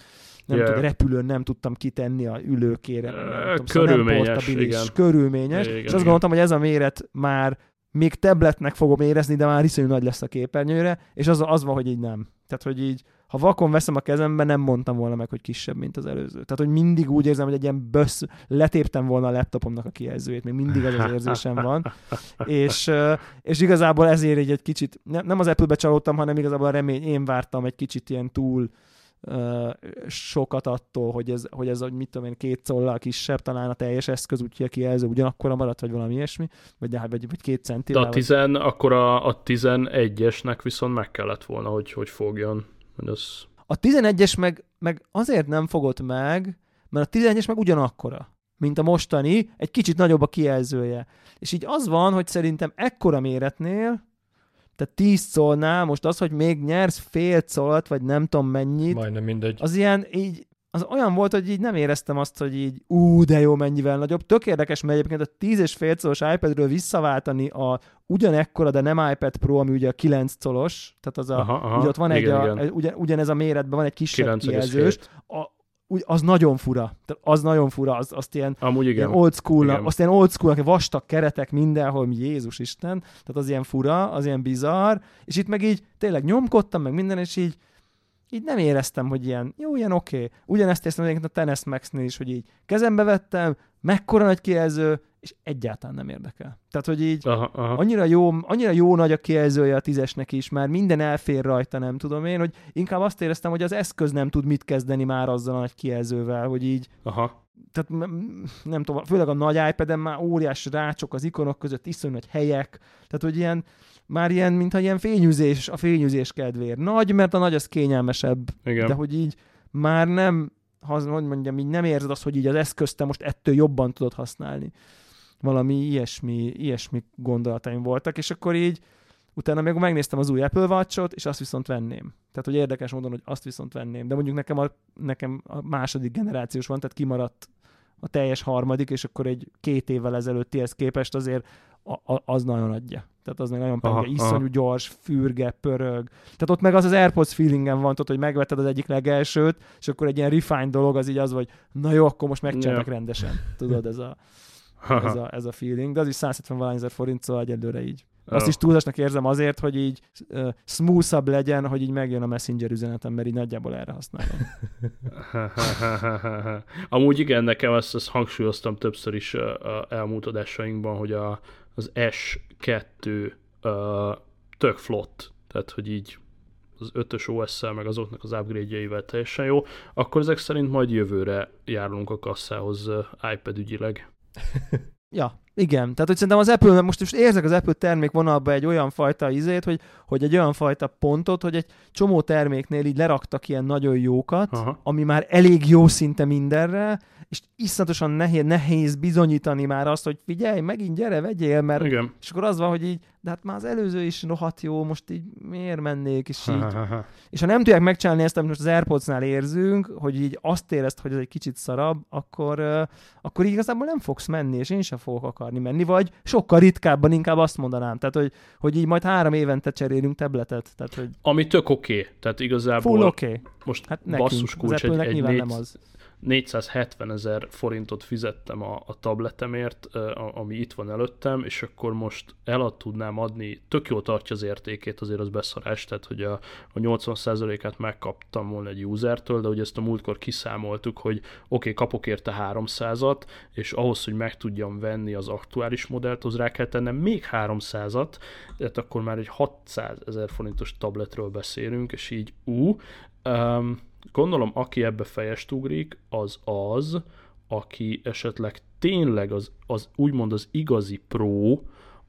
Nem yeah. tudom, repülőn nem tudtam kitenni a ülőkére. Nem tudom, körülményes, szóval nem igen. Körülményes. Igen, és azt gondoltam, hogy ez a méret már még tabletnek fogom érezni, de már iszonyú nagy lesz a képernyőre, és az, az van, hogy így nem. Tehát, hogy így, ha vakon veszem a kezembe, nem mondtam volna meg, hogy kisebb, mint az előző. Tehát, hogy mindig úgy érzem, hogy egy ilyen bösz, letéptem volna a laptopomnak a kijelzőjét, még mindig az az érzésem van. és, és igazából ezért egy, egy kicsit, nem az Apple-be csalódtam, hanem igazából a remény, én vártam egy kicsit ilyen túl, sokat attól, hogy ez, hogy ez, hogy mit tudom én, két collal kisebb, talán a teljes eszköz, úgyhogy a kijelző ugyanakkor maradt, vagy valami ilyesmi, vagy, vagy, vagy két centivel. De a, tizen, vagy... akkor a, a 11-esnek viszont meg kellett volna, hogy, hogy fogjon. Hogy az... A 11-es meg, meg azért nem fogott meg, mert a 11-es meg ugyanakkora mint a mostani, egy kicsit nagyobb a kijelzője. És így az van, hogy szerintem ekkora méretnél tehát 10 szolnál most az, hogy még nyersz fél szólt, vagy nem tudom mennyit. Majdnem mindegy. Az ilyen, így, az olyan volt, hogy így nem éreztem azt, hogy így ú, de jó, mennyivel nagyobb. Tök érdekes, mert egyébként a 10 és fél colos iPadről visszaváltani a ugyanekkora, de nem iPad Pro, ami ugye a 9 colos, tehát az a, aha, aha, ugye ott van igen, egy, a, ugyan, ugyanez a méretben van egy kisebb kijelzős, a, úgy, az nagyon fura. Az nagyon fura, az, azt ilyen, Amúgy igen. ilyen old school, igen. azt ilyen old school, vastag keretek mindenhol, Jézus Isten, tehát az ilyen fura, az ilyen bizarr, és itt meg így tényleg nyomkodtam, meg minden, és így így nem éreztem, hogy ilyen, jó, ilyen oké. Okay. Ugyanezt éreztem a Tennis Max-nél is, hogy így kezembe vettem, mekkora nagy kijelző, és egyáltalán nem érdekel. Tehát, hogy így aha, aha. Annyira, jó, annyira jó nagy a kijelzője a tízesnek is, már minden elfér rajta, nem tudom én, hogy inkább azt éreztem, hogy az eszköz nem tud mit kezdeni már azzal a nagy kijelzővel, hogy így aha. Tehát nem tudom, főleg a nagy ipad már óriás rácsok az ikonok között, iszonyú nagy helyek, tehát hogy ilyen, már ilyen, mintha ilyen fényűzés, a fényűzés kedvéért. Nagy, mert a nagy az kényelmesebb, Igen. de hogy így már nem, ha, hogy mondjam, így nem érzed azt, hogy így az eszközt te most ettől jobban tudod használni valami ilyesmi, ilyesmi gondolataim voltak, és akkor így utána még megnéztem az új Apple Watch-ot, és azt viszont venném. Tehát, hogy érdekes módon, hogy azt viszont venném. De mondjuk nekem a, nekem a második generációs van, tehát kimaradt a teljes harmadik, és akkor egy két évvel ezelőttihez képest azért a, a, az nagyon adja. Tehát az nagyon penge, iszonyú aha. gyors, fürge, pörög. Tehát ott meg az az AirPods feelingem van, tudod, hogy megvetted az egyik legelsőt, és akkor egy ilyen refined dolog az így az, hogy na jó, akkor most megcsináltak yeah. rendesen. Tudod, ez a ez a, ez a feeling, de az is 170 valány ezer forint, szóval egyelőre így. Azt oh. is túlzásnak érzem azért, hogy így uh, smoothabb legyen, hogy így megjön a Messenger üzenetem, mert így nagyjából erre használom. Amúgy igen, nekem ezt, ezt hangsúlyoztam többször is uh, elmúlt adásainkban, hogy a, az S2 uh, tök flott, tehát hogy így az 5-ös OS-szel, meg azoknak az upgrade-jeivel teljesen jó, akkor ezek szerint majd jövőre járunk a kasszához iPad ügyileg. Ja, Igen, tehát hogy szerintem az Apple, most most érzek az Apple termék vonalba egy olyan fajta izét, hogy, hogy egy olyan fajta pontot, hogy egy csomó terméknél így leraktak ilyen nagyon jókat, Aha. ami már elég jó szinte mindenre, és iszonyatosan nehéz, nehéz bizonyítani már azt, hogy figyelj, megint gyere, vegyél, mert Igen. és akkor az van, hogy így, de hát már az előző is rohadt jó, most így miért mennék, és így. és ha nem tudják megcsinálni ezt, amit most az Airpods-nál érzünk, hogy így azt érezt, hogy ez egy kicsit szarabb, akkor, akkor így igazából nem fogsz menni, és én sem fogok akarni menni, vagy sokkal ritkábban inkább azt mondanám, tehát hogy, hogy így majd három évente cserélünk tabletet. Tehát, hogy... Ami tök oké, okay. tehát igazából Full oké. Okay. most hát nekünk, basszus kulcs, egy, egy négy, nem az 470 ezer forintot fizettem a, a tabletemért, ami itt van előttem, és akkor most el tudnám adni, tök jól tartja az értékét, azért az beszarás, tehát hogy a, a 80%-át megkaptam volna egy usertől, de ugye ezt a múltkor kiszámoltuk, hogy oké, okay, kapok érte 300-at, és ahhoz, hogy meg tudjam venni az aktuális modellt, az rá kell tennem még 300-at, tehát akkor már egy 600 ezer forintos tabletről beszélünk, és így ú, um, Gondolom, aki ebbe fejest ugrik, az az, aki esetleg tényleg az, az úgymond az igazi pro,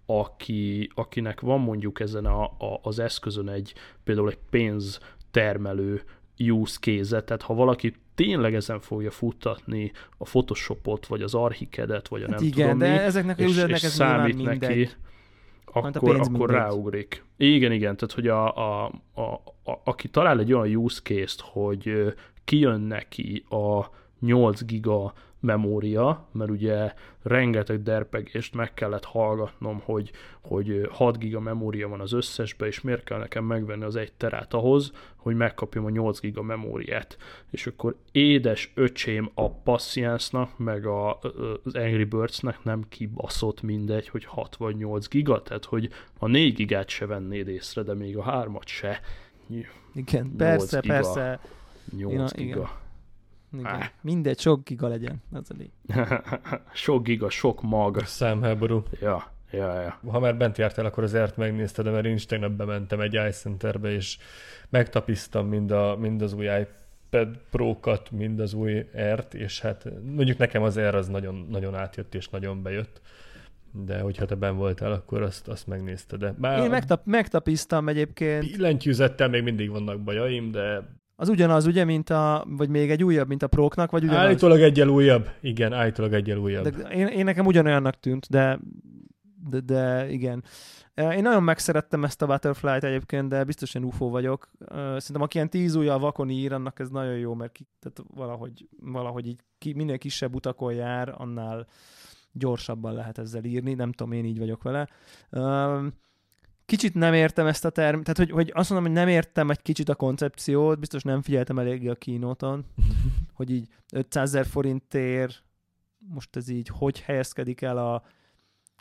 aki, akinek van mondjuk ezen a, a, az eszközön egy például egy pénz termelő use case tehát ha valaki tényleg ezen fogja futtatni a Photoshopot, vagy az Archikedet, vagy a hát nem igen, tudom de mi, ezeknek és, és ez számít neki, akkor, akkor ráugrik. Igen, igen, tehát hogy a, a, a, a, aki talál egy olyan use case-t, hogy kijön neki a 8 giga memória, mert ugye rengeteg derpegést meg kellett hallgatnom, hogy, hogy 6 giga memória van az összesbe, és miért kell nekem megvenni az egy terát ahhoz, hogy megkapjam a 8 giga memóriát. És akkor édes öcsém a Passiance-nak, meg a, az Angry Birds-nek nem kibaszott mindegy, hogy 6 vagy 8 giga, tehát hogy a 4 gigát se vennéd észre, de még a 3-at se. Igen, persze, giga, persze. 8 giga. Igen. Igen. Mindegy, sok giga legyen. Az a sok giga, sok mag. Számháború. Ja, ja, ja. Ha már bent jártál, akkor az ert megnézted, de mert én is tegnap bementem egy iCenterbe, és megtapisztam mind, a, mind az új iPad Pro-kat, mind az új ert, és hát mondjuk nekem az Air az nagyon, nagyon átjött és nagyon bejött de hogyha te ben voltál, akkor azt, azt megnézted. De bár Én megtap, megtapisztam egyébként. Billentyűzettel még mindig vannak bajaim, de az ugyanaz, ugye, mint a, vagy még egy újabb, mint a próknak, vagy ugyanaz? Állítólag egyel újabb. Igen, állítólag egyel újabb. De én, én nekem ugyanolyannak tűnt, de, de, de igen. Én nagyon megszerettem ezt a Butterfly-t egyébként, de biztosan UFO vagyok. Szerintem aki ilyen tíz ujjal vakon ír, annak ez nagyon jó, mert ki, tehát valahogy, valahogy így ki, minél kisebb utakon jár, annál gyorsabban lehet ezzel írni. Nem tudom, én így vagyok vele kicsit nem értem ezt a term, tehát hogy, hogy azt mondom, hogy nem értem egy kicsit a koncepciót, biztos nem figyeltem eléggé a kínóton, hogy így 500 ezer forintért most ez így hogy helyezkedik el a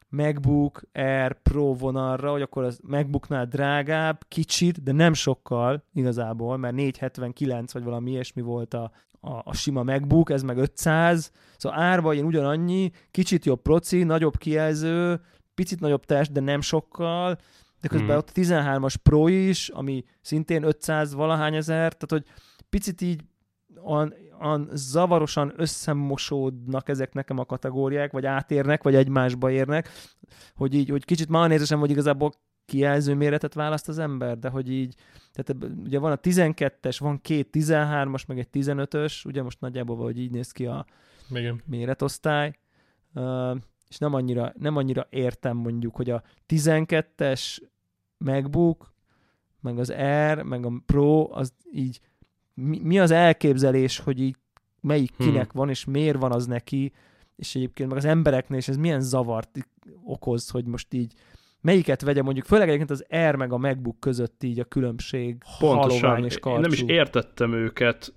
MacBook Air Pro vonalra, hogy akkor az MacBooknál drágább, kicsit, de nem sokkal igazából, mert 479 vagy valami ilyesmi volt a, a, a sima MacBook, ez meg 500, szóval árba ilyen ugyanannyi, kicsit jobb proci, nagyobb kijelző, picit nagyobb test, de nem sokkal, de közben hmm. ott a 13-as Pro is, ami szintén 500 valahány ezer, tehát hogy picit így olyan, olyan zavarosan összemosódnak ezek nekem a kategóriák, vagy átérnek, vagy egymásba érnek, hogy így, hogy kicsit már nézésem, hogy igazából kijelző méretet választ az ember, de hogy így, tehát ugye van a 12-es, van két 13-as, meg egy 15-ös, ugye most nagyjából hogy így néz ki a Igen. méretosztály, uh, és nem annyira, nem annyira értem mondjuk, hogy a 12-es MacBook, meg az Air, meg a Pro, az így mi, mi az elképzelés, hogy így melyik hmm. kinek van, és miért van az neki, és egyébként meg az embereknél, és ez milyen zavart okoz, hogy most így melyiket vegye mondjuk, főleg egyébként az Air meg a MacBook között így a különbség Pontosan, és karcsú. Én nem is értettem őket,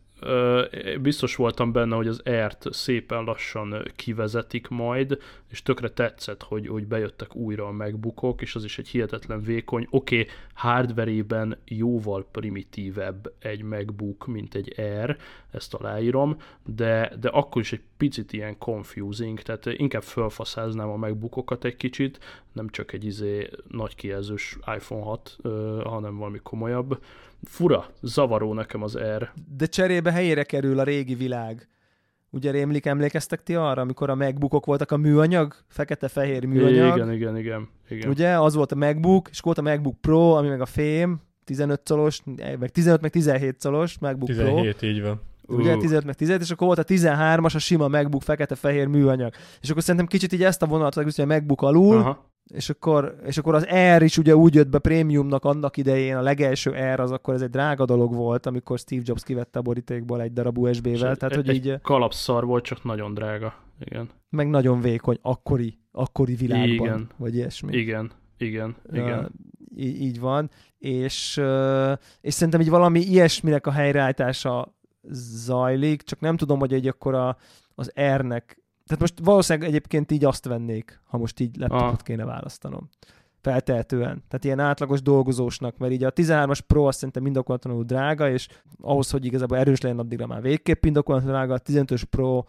biztos voltam benne, hogy az ERT szépen lassan kivezetik majd, és tökre tetszett, hogy, hogy bejöttek újra a megbukok, és az is egy hihetetlen vékony. Oké, okay, hardverében jóval primitívebb egy MacBook, mint egy Air, ezt aláírom, de, de akkor is egy picit ilyen confusing, tehát inkább felfaszáznám a megbookokat egy kicsit, nem csak egy izé nagy kijelzős iPhone 6, hanem valami komolyabb, fura, zavaró nekem az R. De cserébe helyére kerül a régi világ. Ugye rémlik, emlékeztek ti arra, amikor a MacBookok voltak a műanyag, fekete-fehér műanyag? Igen, igen, igen, igen. Ugye, az volt a MacBook, és volt a MacBook Pro, ami meg a fém, 15 colos, meg 15, meg 17 colos MacBook 17, Pro. így van. Ugye uh. 15 meg 17, és akkor volt a 13-as, a sima MacBook fekete-fehér műanyag. És akkor szerintem kicsit így ezt a vonalat hogy a MacBook alul, Aha. És akkor, és akkor az Air is ugye úgy jött be prémiumnak annak idején, a legelső Air az akkor ez egy drága dolog volt, amikor Steve Jobs kivette a borítékból egy darab USB-vel. Tehát, egy, hogy így... kalapszar volt, csak nagyon drága. Igen. Meg nagyon vékony, akkori, akkori világban, igen. vagy ilyesmi. Igen, igen, igen. Uh, így, így van, és, uh, és szerintem így valami ilyesminek a helyreállítása zajlik, csak nem tudom, hogy egy akkor a, az R-nek, tehát most valószínűleg egyébként így azt vennék, ha most így laptopot ah. kéne választanom. Feltehetően. Tehát ilyen átlagos dolgozósnak, mert így a 13-as Pro azt szerintem indokolatlanul drága, és ahhoz, hogy igazából erős legyen, addigra már végképp indokolatlanul drága, a 15-ös Pro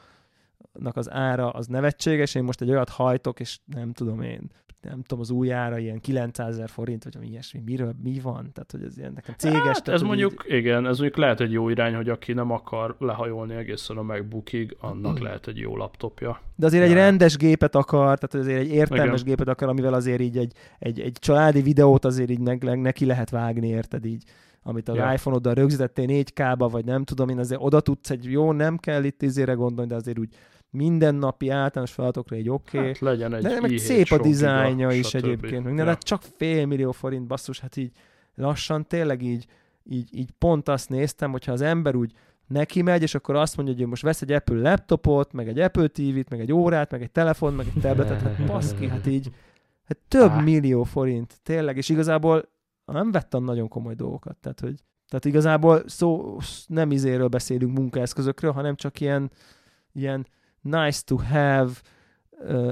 nak az ára az nevetséges, én most egy olyat hajtok, és nem tudom én, nem tudom, az új ára ilyen 900 ezer forint, vagy ilyesmi, miről, mi van? Tehát, hogy ez ilyen nekem céges. Hát, tehát, ez mondjuk, így... igen, ez mondjuk lehet egy jó irány, hogy aki nem akar lehajolni egészen a MacBookig, annak mm. lehet egy jó laptopja. De azért ja. egy rendes gépet akar, tehát azért egy értelmes igen. gépet akar, amivel azért így egy, egy, egy családi videót azért így ne, neki lehet vágni, érted így amit az ja. iPhone-oddal rögzítettél 4K-ba, vagy nem tudom én, azért oda tudsz egy jó, nem kell itt izére gondolni, de azért úgy mindennapi általános feladatokra egy oké. Okay. Hát legyen egy De meg szép a dizájnja is egyébként. Meg, ja. hát csak fél millió forint, basszus, hát így lassan tényleg így, így, így pont azt néztem, hogyha az ember úgy neki megy, és akkor azt mondja, hogy most vesz egy Apple laptopot, meg egy Apple TV-t, meg egy órát, meg egy telefon, meg egy tabletet, hát baszki, hát így hát több ah. millió forint, tényleg, és igazából nem vettem nagyon komoly dolgokat, tehát hogy tehát igazából szó, nem izéről beszélünk munkaeszközökről, hanem csak ilyen, ilyen nice to have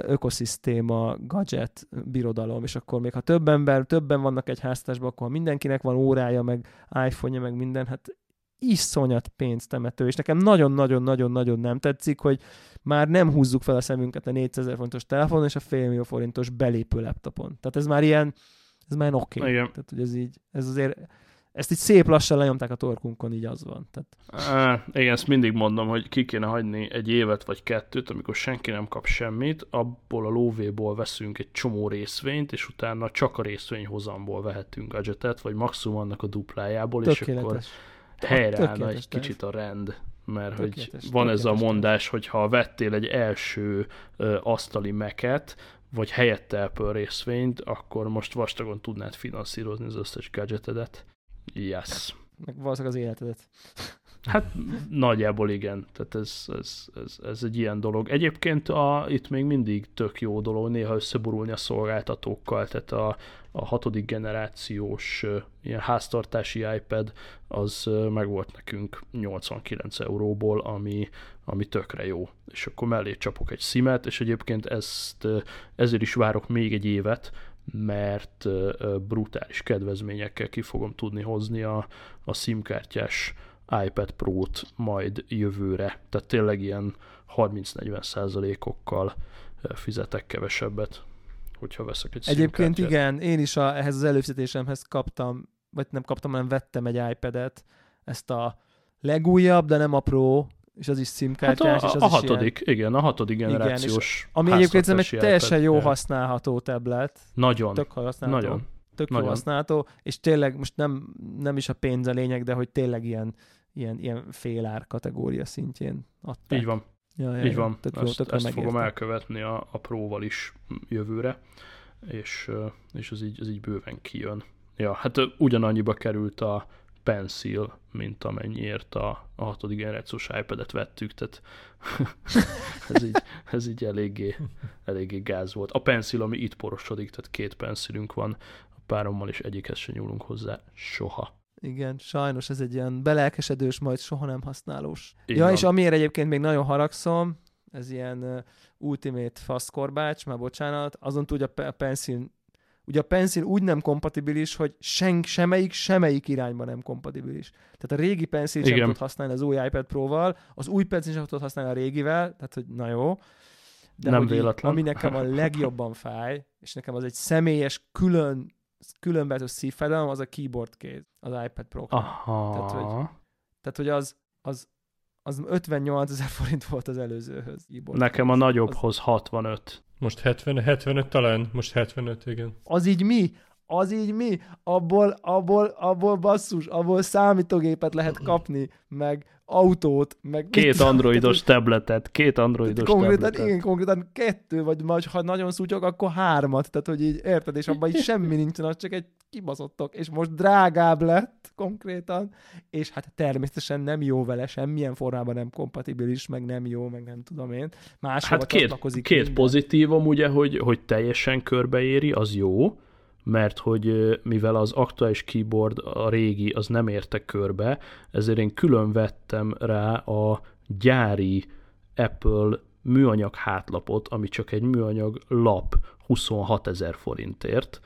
ökoszisztéma, gadget, birodalom, és akkor még ha több ember, többen vannak egy háztásban, akkor ha mindenkinek van órája, meg iPhone-ja, meg minden, hát iszonyat pénztemető, és nekem nagyon-nagyon-nagyon-nagyon nem tetszik, hogy már nem húzzuk fel a szemünket a 400 forintos telefonon és a fél millió forintos belépő laptopon. Tehát ez már ilyen, ez már oké. Okay. Tehát, hogy ez így, ez azért ezt így szép lassan lenyomták a torkunkon, így az van. Tehát... Á, igen, ezt mindig mondom, hogy ki kéne hagyni egy évet vagy kettőt, amikor senki nem kap semmit, abból a lóvéból veszünk egy csomó részvényt, és utána csak a részvényhozamból vehetünk gadgetet, vagy maximum annak a duplájából, Tökéletes. és akkor helyreállna egy kicsit a rend mert tökéletes, hogy van ez a mondás, hogy ha vettél egy első ö, asztali meket, vagy helyette Apple részvényt, akkor most vastagon tudnád finanszírozni az összes gadgetedet. Yes. Meg valószínűleg az életedet. Hát nagyjából igen, tehát ez, ez, ez, ez egy ilyen dolog. Egyébként a, itt még mindig tök jó dolog néha összeborulni a szolgáltatókkal, tehát a, a hatodik generációs ilyen háztartási iPad az meg volt nekünk 89 euróból, ami, ami tökre jó. És akkor mellé csapok egy szimet, és egyébként ezt ezért is várok még egy évet, mert brutális kedvezményekkel ki fogom tudni hozni a, a SIM-kártyás iPad Pro-t majd jövőre. Tehát tényleg ilyen 30-40 százalékokkal fizetek kevesebbet, hogyha veszek egy Egyébként igen, én is a, ehhez az előfizetésemhez kaptam, vagy nem kaptam, hanem vettem egy iPad-et, ezt a legújabb, de nem a Pro, és az is SIM-kártyás. Hát a, és az a hatodik, ilyen... igen, a hatodik generációs igen, Ami egyébként egy teljesen jó használható tablet. Nagyon. Tök használható. Nagyon. Tök Nagyon. jó használható, és tényleg most nem, nem is a pénz a lényeg, de hogy tényleg ilyen, ilyen, ilyen félár kategória szintjén adták. Így van. Ja, ja, Így ja. van. Tök jó, ezt, ezt fogom elkövetni a, a próval is jövőre, és, és az így, az így bőven kijön. Ja, hát ugyanannyiba került a Pencil, mint amennyiért a, a hatodik generációs iPad-et vettük, tehát ez, így, ez így eléggé, eléggé gáz volt. A Pencil, ami itt porosodik, tehát két pencilünk van, a párommal is egyikhez se nyúlunk hozzá soha. Igen, sajnos ez egy ilyen belelkesedős, majd soha nem használós. Igen. ja, és amiért egyébként még nagyon haragszom, ez ilyen uh, ultimate faszkorbács, már bocsánat, azon túl, hogy a, a Pencil Ugye a Pencil úgy nem kompatibilis, hogy sen, semmelyik, semmelyik irányban nem kompatibilis. Tehát a régi Pencil sem tud használni az új iPad Pro-val, az új Pencil sem tud használni a régivel, tehát hogy na jó. De nem véletlen. Ami nekem a legjobban fáj, és nekem az egy személyes, külön, különböző szívfájdalom, az a keyboard kéz, az iPad pro Aha. Tehát, hogy, tehát, hogy az, az, az 58 ezer forint volt az előzőhöz. Keyboard. Nekem a nagyobbhoz az... 65. Most 70, 75 talán? Most 75, igen. Az így mi? Az így mi? Abból, abból, abból basszus, abból számítógépet lehet kapni, meg autót, meg... Két androidos tabletet, két androidos konkrétan, tabletet. Igen, konkrétan kettő, vagy majd, ha nagyon szúcsok, akkor hármat, tehát hogy így érted, és abban így semmi nincsen, az csak egy kibaszottok, és most drágább lett konkrétan, és hát természetesen nem jó vele, semmilyen formában nem kompatibilis, meg nem jó, meg nem tudom én. Máshova hát két, két pozitívum ugye, hogy, hogy teljesen körbeéri, az jó, mert hogy mivel az aktuális keyboard, a régi, az nem érte körbe, ezért én külön vettem rá a gyári Apple műanyag hátlapot, ami csak egy műanyag lap 26 ezer forintért,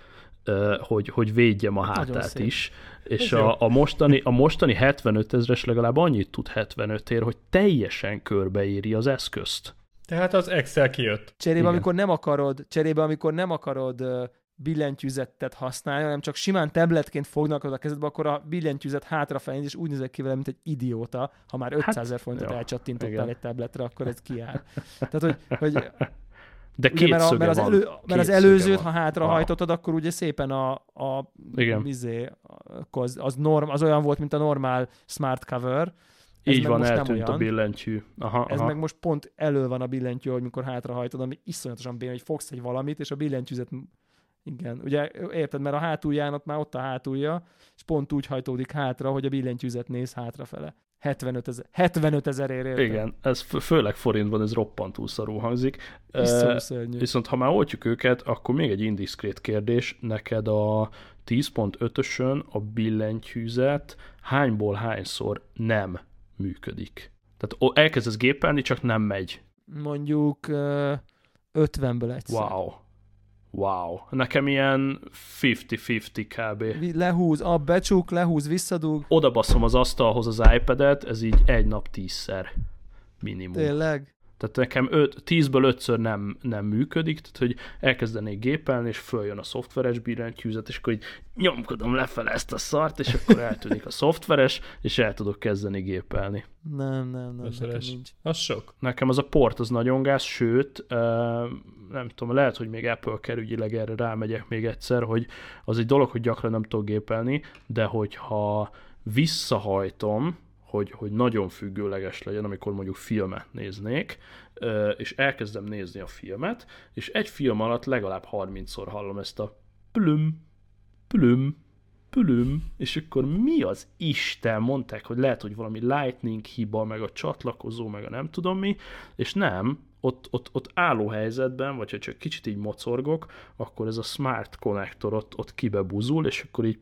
hogy, hogy védjem a hátát is. És a, a, mostani, a mostani 75 ezres legalább annyit tud 75 ér, hogy teljesen körbeéri az eszközt. Tehát az Excel kijött. Cserébe, Igen. amikor nem akarod, cserébe, amikor nem akarod billentyűzetet használni, hanem csak simán tabletként fognak a kezedbe, akkor a billentyűzet hátrafelé, és úgy nézek ki vele, mint egy idióta. Ha már 500 hát, ezer forintot elcsattintottál egy tabletre, akkor ez kiáll. Tehát, hogy, hogy de két ugye, mert, a, mert, az, elő, mert az előzőt, ha hátrahajtottad, akkor ugye szépen a, a, Igen. Izé, az, az, norm, az olyan volt, mint a normál smart cover, ez Így van, eltűnt a billentyű. Aha, ez aha. meg most pont elő van a billentyű, hogy mikor hátrahajtod, ami iszonyatosan béna, hogy fogsz egy valamit, és a billentyűzet igen, ugye érted, mert a hátulján ott már ott a hátulja, és pont úgy hajtódik hátra, hogy a billentyűzet néz hátrafele. 75 ezer, 75 ezer ér Igen, ez főleg forintban ez roppantúl szarú hangzik. Uh, viszont ha már oltjuk őket, akkor még egy indiszkrét kérdés. Neked a 10.5-ösön a billentyűzet hányból hányszor nem működik? Tehát elkezdesz gépelni, csak nem megy. Mondjuk uh, 50-ből egyszer. Wow. Wow. Nekem ilyen 50-50 kb. Lehúz, a becsuk, lehúz, visszadug. Oda baszom az asztalhoz az iPad-et, ez így egy nap tízszer minimum. Tényleg? Tehát nekem 10-ből 5-ször nem, nem működik, tehát hogy elkezdenék gépelni, és följön a szoftveres billentyűzet, és akkor így nyomkodom lefele ezt a szart, és akkor eltűnik a szoftveres, és el tudok kezdeni gépelni. Nem, nem, nem, nekem nincs. Az sok. Nekem az a port az nagyon gáz, sőt, nem tudom, lehet, hogy még Apple kerügyileg erre rámegyek még egyszer, hogy az egy dolog, hogy gyakran nem tudok gépelni, de hogyha visszahajtom, hogy, hogy nagyon függőleges legyen, amikor mondjuk filmet néznék, és elkezdem nézni a filmet, és egy film alatt legalább 30-szor hallom ezt a plüm, plüm, plüm, és akkor mi az Isten? Mondták, hogy lehet, hogy valami lightning hiba, meg a csatlakozó, meg a nem tudom mi, és nem, ott, ott, ott álló helyzetben, vagy ha csak kicsit így mocorgok, akkor ez a smart connector ott, ott kibebuzul, és akkor így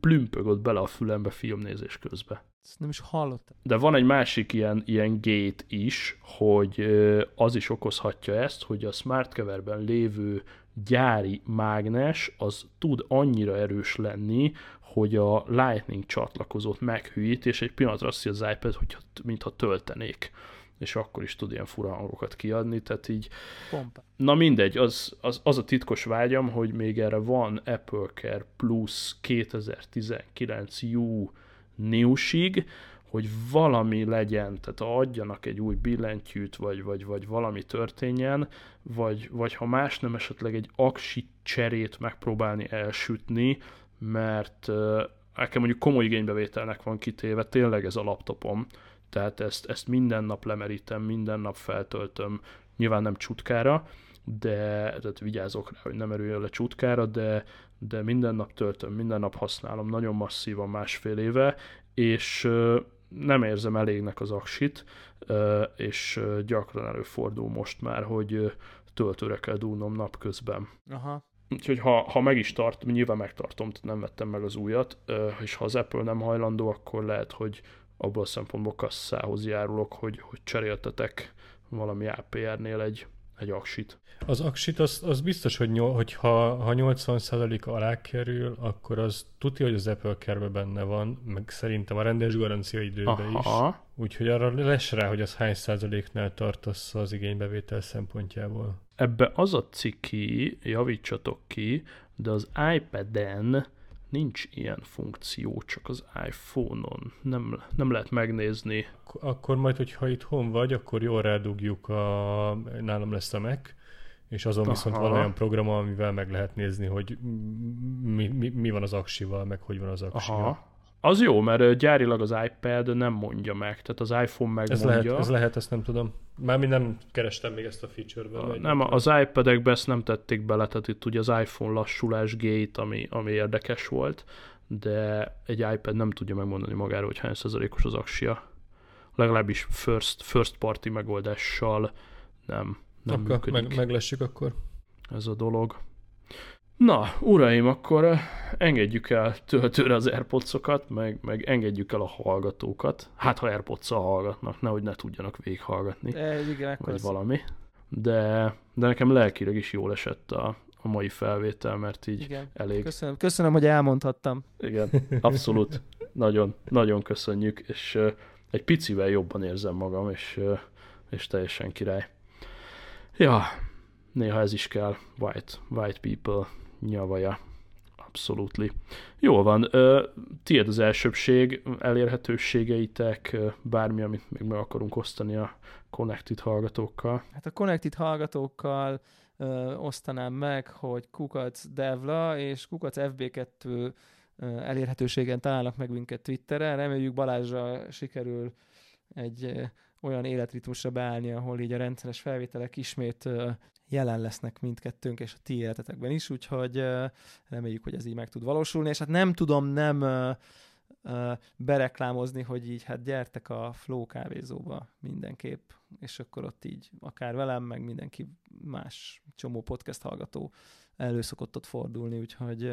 plümpög ott bele a fülembe filmnézés közben. Ezt nem is hallottam. De van egy másik ilyen, ilyen gate is, hogy az is okozhatja ezt, hogy a smart coverben lévő gyári mágnes az tud annyira erős lenni, hogy a Lightning csatlakozót meghűít, és egy pillanatra azt az iPad, hogy mintha töltenék és akkor is tud ilyen fura hangokat kiadni, tehát így... Pompa. Na mindegy, az, az, az a titkos vágyam, hogy még erre van Apple Care Plus 2019 U Newsig, hogy valami legyen, tehát adjanak egy új billentyűt, vagy, vagy, vagy valami történjen, vagy, vagy ha más nem esetleg egy aksi cserét megpróbálni elsütni, mert nekem mondjuk komoly igénybevételnek van kitéve, tényleg ez a laptopom, tehát ezt, ezt minden nap lemerítem, minden nap feltöltöm, nyilván nem csutkára, de tehát vigyázok rá, hogy nem erüljön le csutkára, de, de minden nap töltöm, minden nap használom, nagyon masszívan másfél éve, és nem érzem elégnek az aksit, és gyakran előfordul most már, hogy töltőre kell dúlnom napközben. Aha. Úgyhogy ha, ha meg is tartom, nyilván megtartom, tehát nem vettem meg az újat, és ha az Apple nem hajlandó, akkor lehet, hogy abból a szempontból kasszához járulok, hogy, hogy cseréltetek valami APR-nél egy, egy aksit. Az aksit, az, az biztos, hogy, nyol, hogy ha, ha 80% alá kerül, akkor az tudja, hogy az Apple care benne van, meg szerintem a rendes garancia időben is. Úgyhogy arra lesz rá, hogy az hány százaléknál tartasz az igénybevétel szempontjából. Ebbe az a ciki, javítsatok ki, de az iPad-en nincs ilyen funkció, csak az iPhone-on. Nem, nem lehet megnézni. Akkor majd, hogyha itthon vagy, akkor jól rádugjuk a... Nálam lesz a Mac, és azon Aha. viszont van olyan program, amivel meg lehet nézni, hogy mi, mi, mi van az aksival, meg hogy van az aksival. Aha. Az jó, mert gyárilag az iPad nem mondja meg, tehát az iPhone megmondja. Ez lehet, ez lehet, ezt nem tudom. Mármint nem kerestem még ezt a feature-ben. Nem, az iPad-ekbe ezt nem tették bele, tehát itt ugye az iPhone lassulás gate, ami, ami érdekes volt, de egy iPad nem tudja megmondani magáról, hogy hány százalékos az aksia. Legalábbis first, first party megoldással nem, nem akkor működik. Meg, meglessük akkor. Ez a dolog. Na, uraim, akkor eh, engedjük el töltőre az airpods meg, meg engedjük el a hallgatókat. Hát, ha airpods hallgatnak, nehogy ne tudjanak végighallgatni. De, igen, vagy az... valami. De, de nekem lelkileg is jól esett a, a mai felvétel, mert így igen. elég... Köszönöm, köszönöm, hogy elmondhattam. Igen, abszolút. nagyon, nagyon köszönjük, és uh, egy picivel jobban érzem magam, és, és teljesen király. Ja, néha ez is kell, white, white people nyavaja. Abszolutli. Jól van. Tiéd az elsőbség, elérhetőségeitek, bármi, amit még meg akarunk osztani a Connected hallgatókkal. Hát a Connected hallgatókkal ö, osztanám meg, hogy Kukac Devla és Kukac FB2 elérhetőségen találnak meg minket Twitteren. Reméljük Balázsra sikerül egy olyan életritmusra beállni, ahol így a rendszeres felvételek ismét jelen lesznek mindkettőnk, és a ti életetekben is, úgyhogy reméljük, hogy ez így meg tud valósulni, és hát nem tudom nem bereklámozni, hogy így hát gyertek a Flow kávézóba mindenképp, és akkor ott így akár velem, meg mindenki más csomó podcast hallgató elő szokott ott fordulni, úgyhogy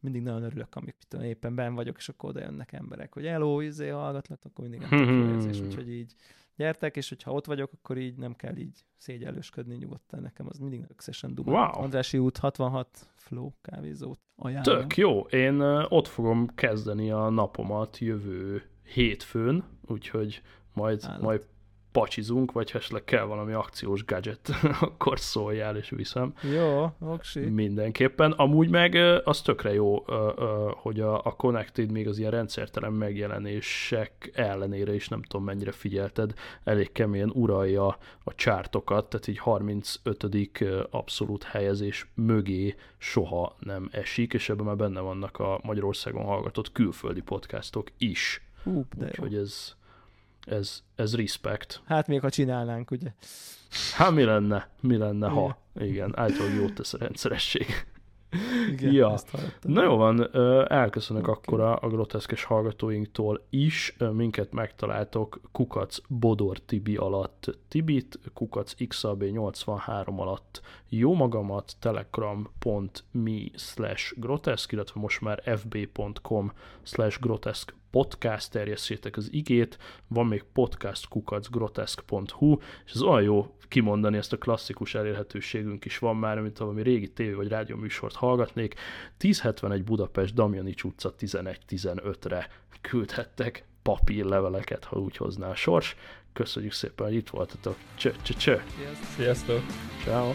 mindig nagyon örülök, amikor éppen ben vagyok, és akkor oda jönnek emberek, hogy hello, izé hallgatlak, akkor mindig nem érzés, úgyhogy így gyertek, és hogyha ott vagyok, akkor így nem kell így szégyelősködni nyugodtan. Nekem az mindig összesen duma. Wow. Andrási út 66 Flow kávézót ajánlom. Tök jó. Én ott fogom kezdeni a napomat jövő hétfőn, úgyhogy majd, Állat. majd pacsizunk, vagy ha esetleg kell valami akciós gadget, akkor szóljál és viszem. Jó, oksi. Mindenképpen. Amúgy meg az tökre jó, hogy a, Connected még az ilyen rendszertelen megjelenések ellenére is nem tudom mennyire figyelted, elég keményen uralja a csártokat, tehát így 35. abszolút helyezés mögé soha nem esik, és ebben már benne vannak a Magyarországon hallgatott külföldi podcastok is. Hú, de Úgyhogy ez, ez, ez respect. Hát még ha csinálnánk, ugye? Hát mi lenne, mi lenne, ha? Igen, általában jót tesz a rendszeresség. Igen, ja. Na jó van, elköszönök okay. akkor a, groteszkes hallgatóinktól is. Minket megtaláltok Kukac Bodor Tibi alatt Tibit, Kukac XAB83 alatt jó magamat, telegram.me slash groteszk, illetve most már fb.com slash groteszk podcast, terjesszétek az igét, van még podcastkukacgroteszk.hu, és ez olyan jó kimondani, ezt a klasszikus elérhetőségünk is van már, mint valami régi tévé vagy rádió műsort hallgatnék. 1071 Budapest, Damjanics utca 11-15-re küldhettek papírleveleket, ha úgy hozná a sors. Köszönjük szépen, hogy itt voltatok. Cső, cső, cső. Sziasztok. Ciao.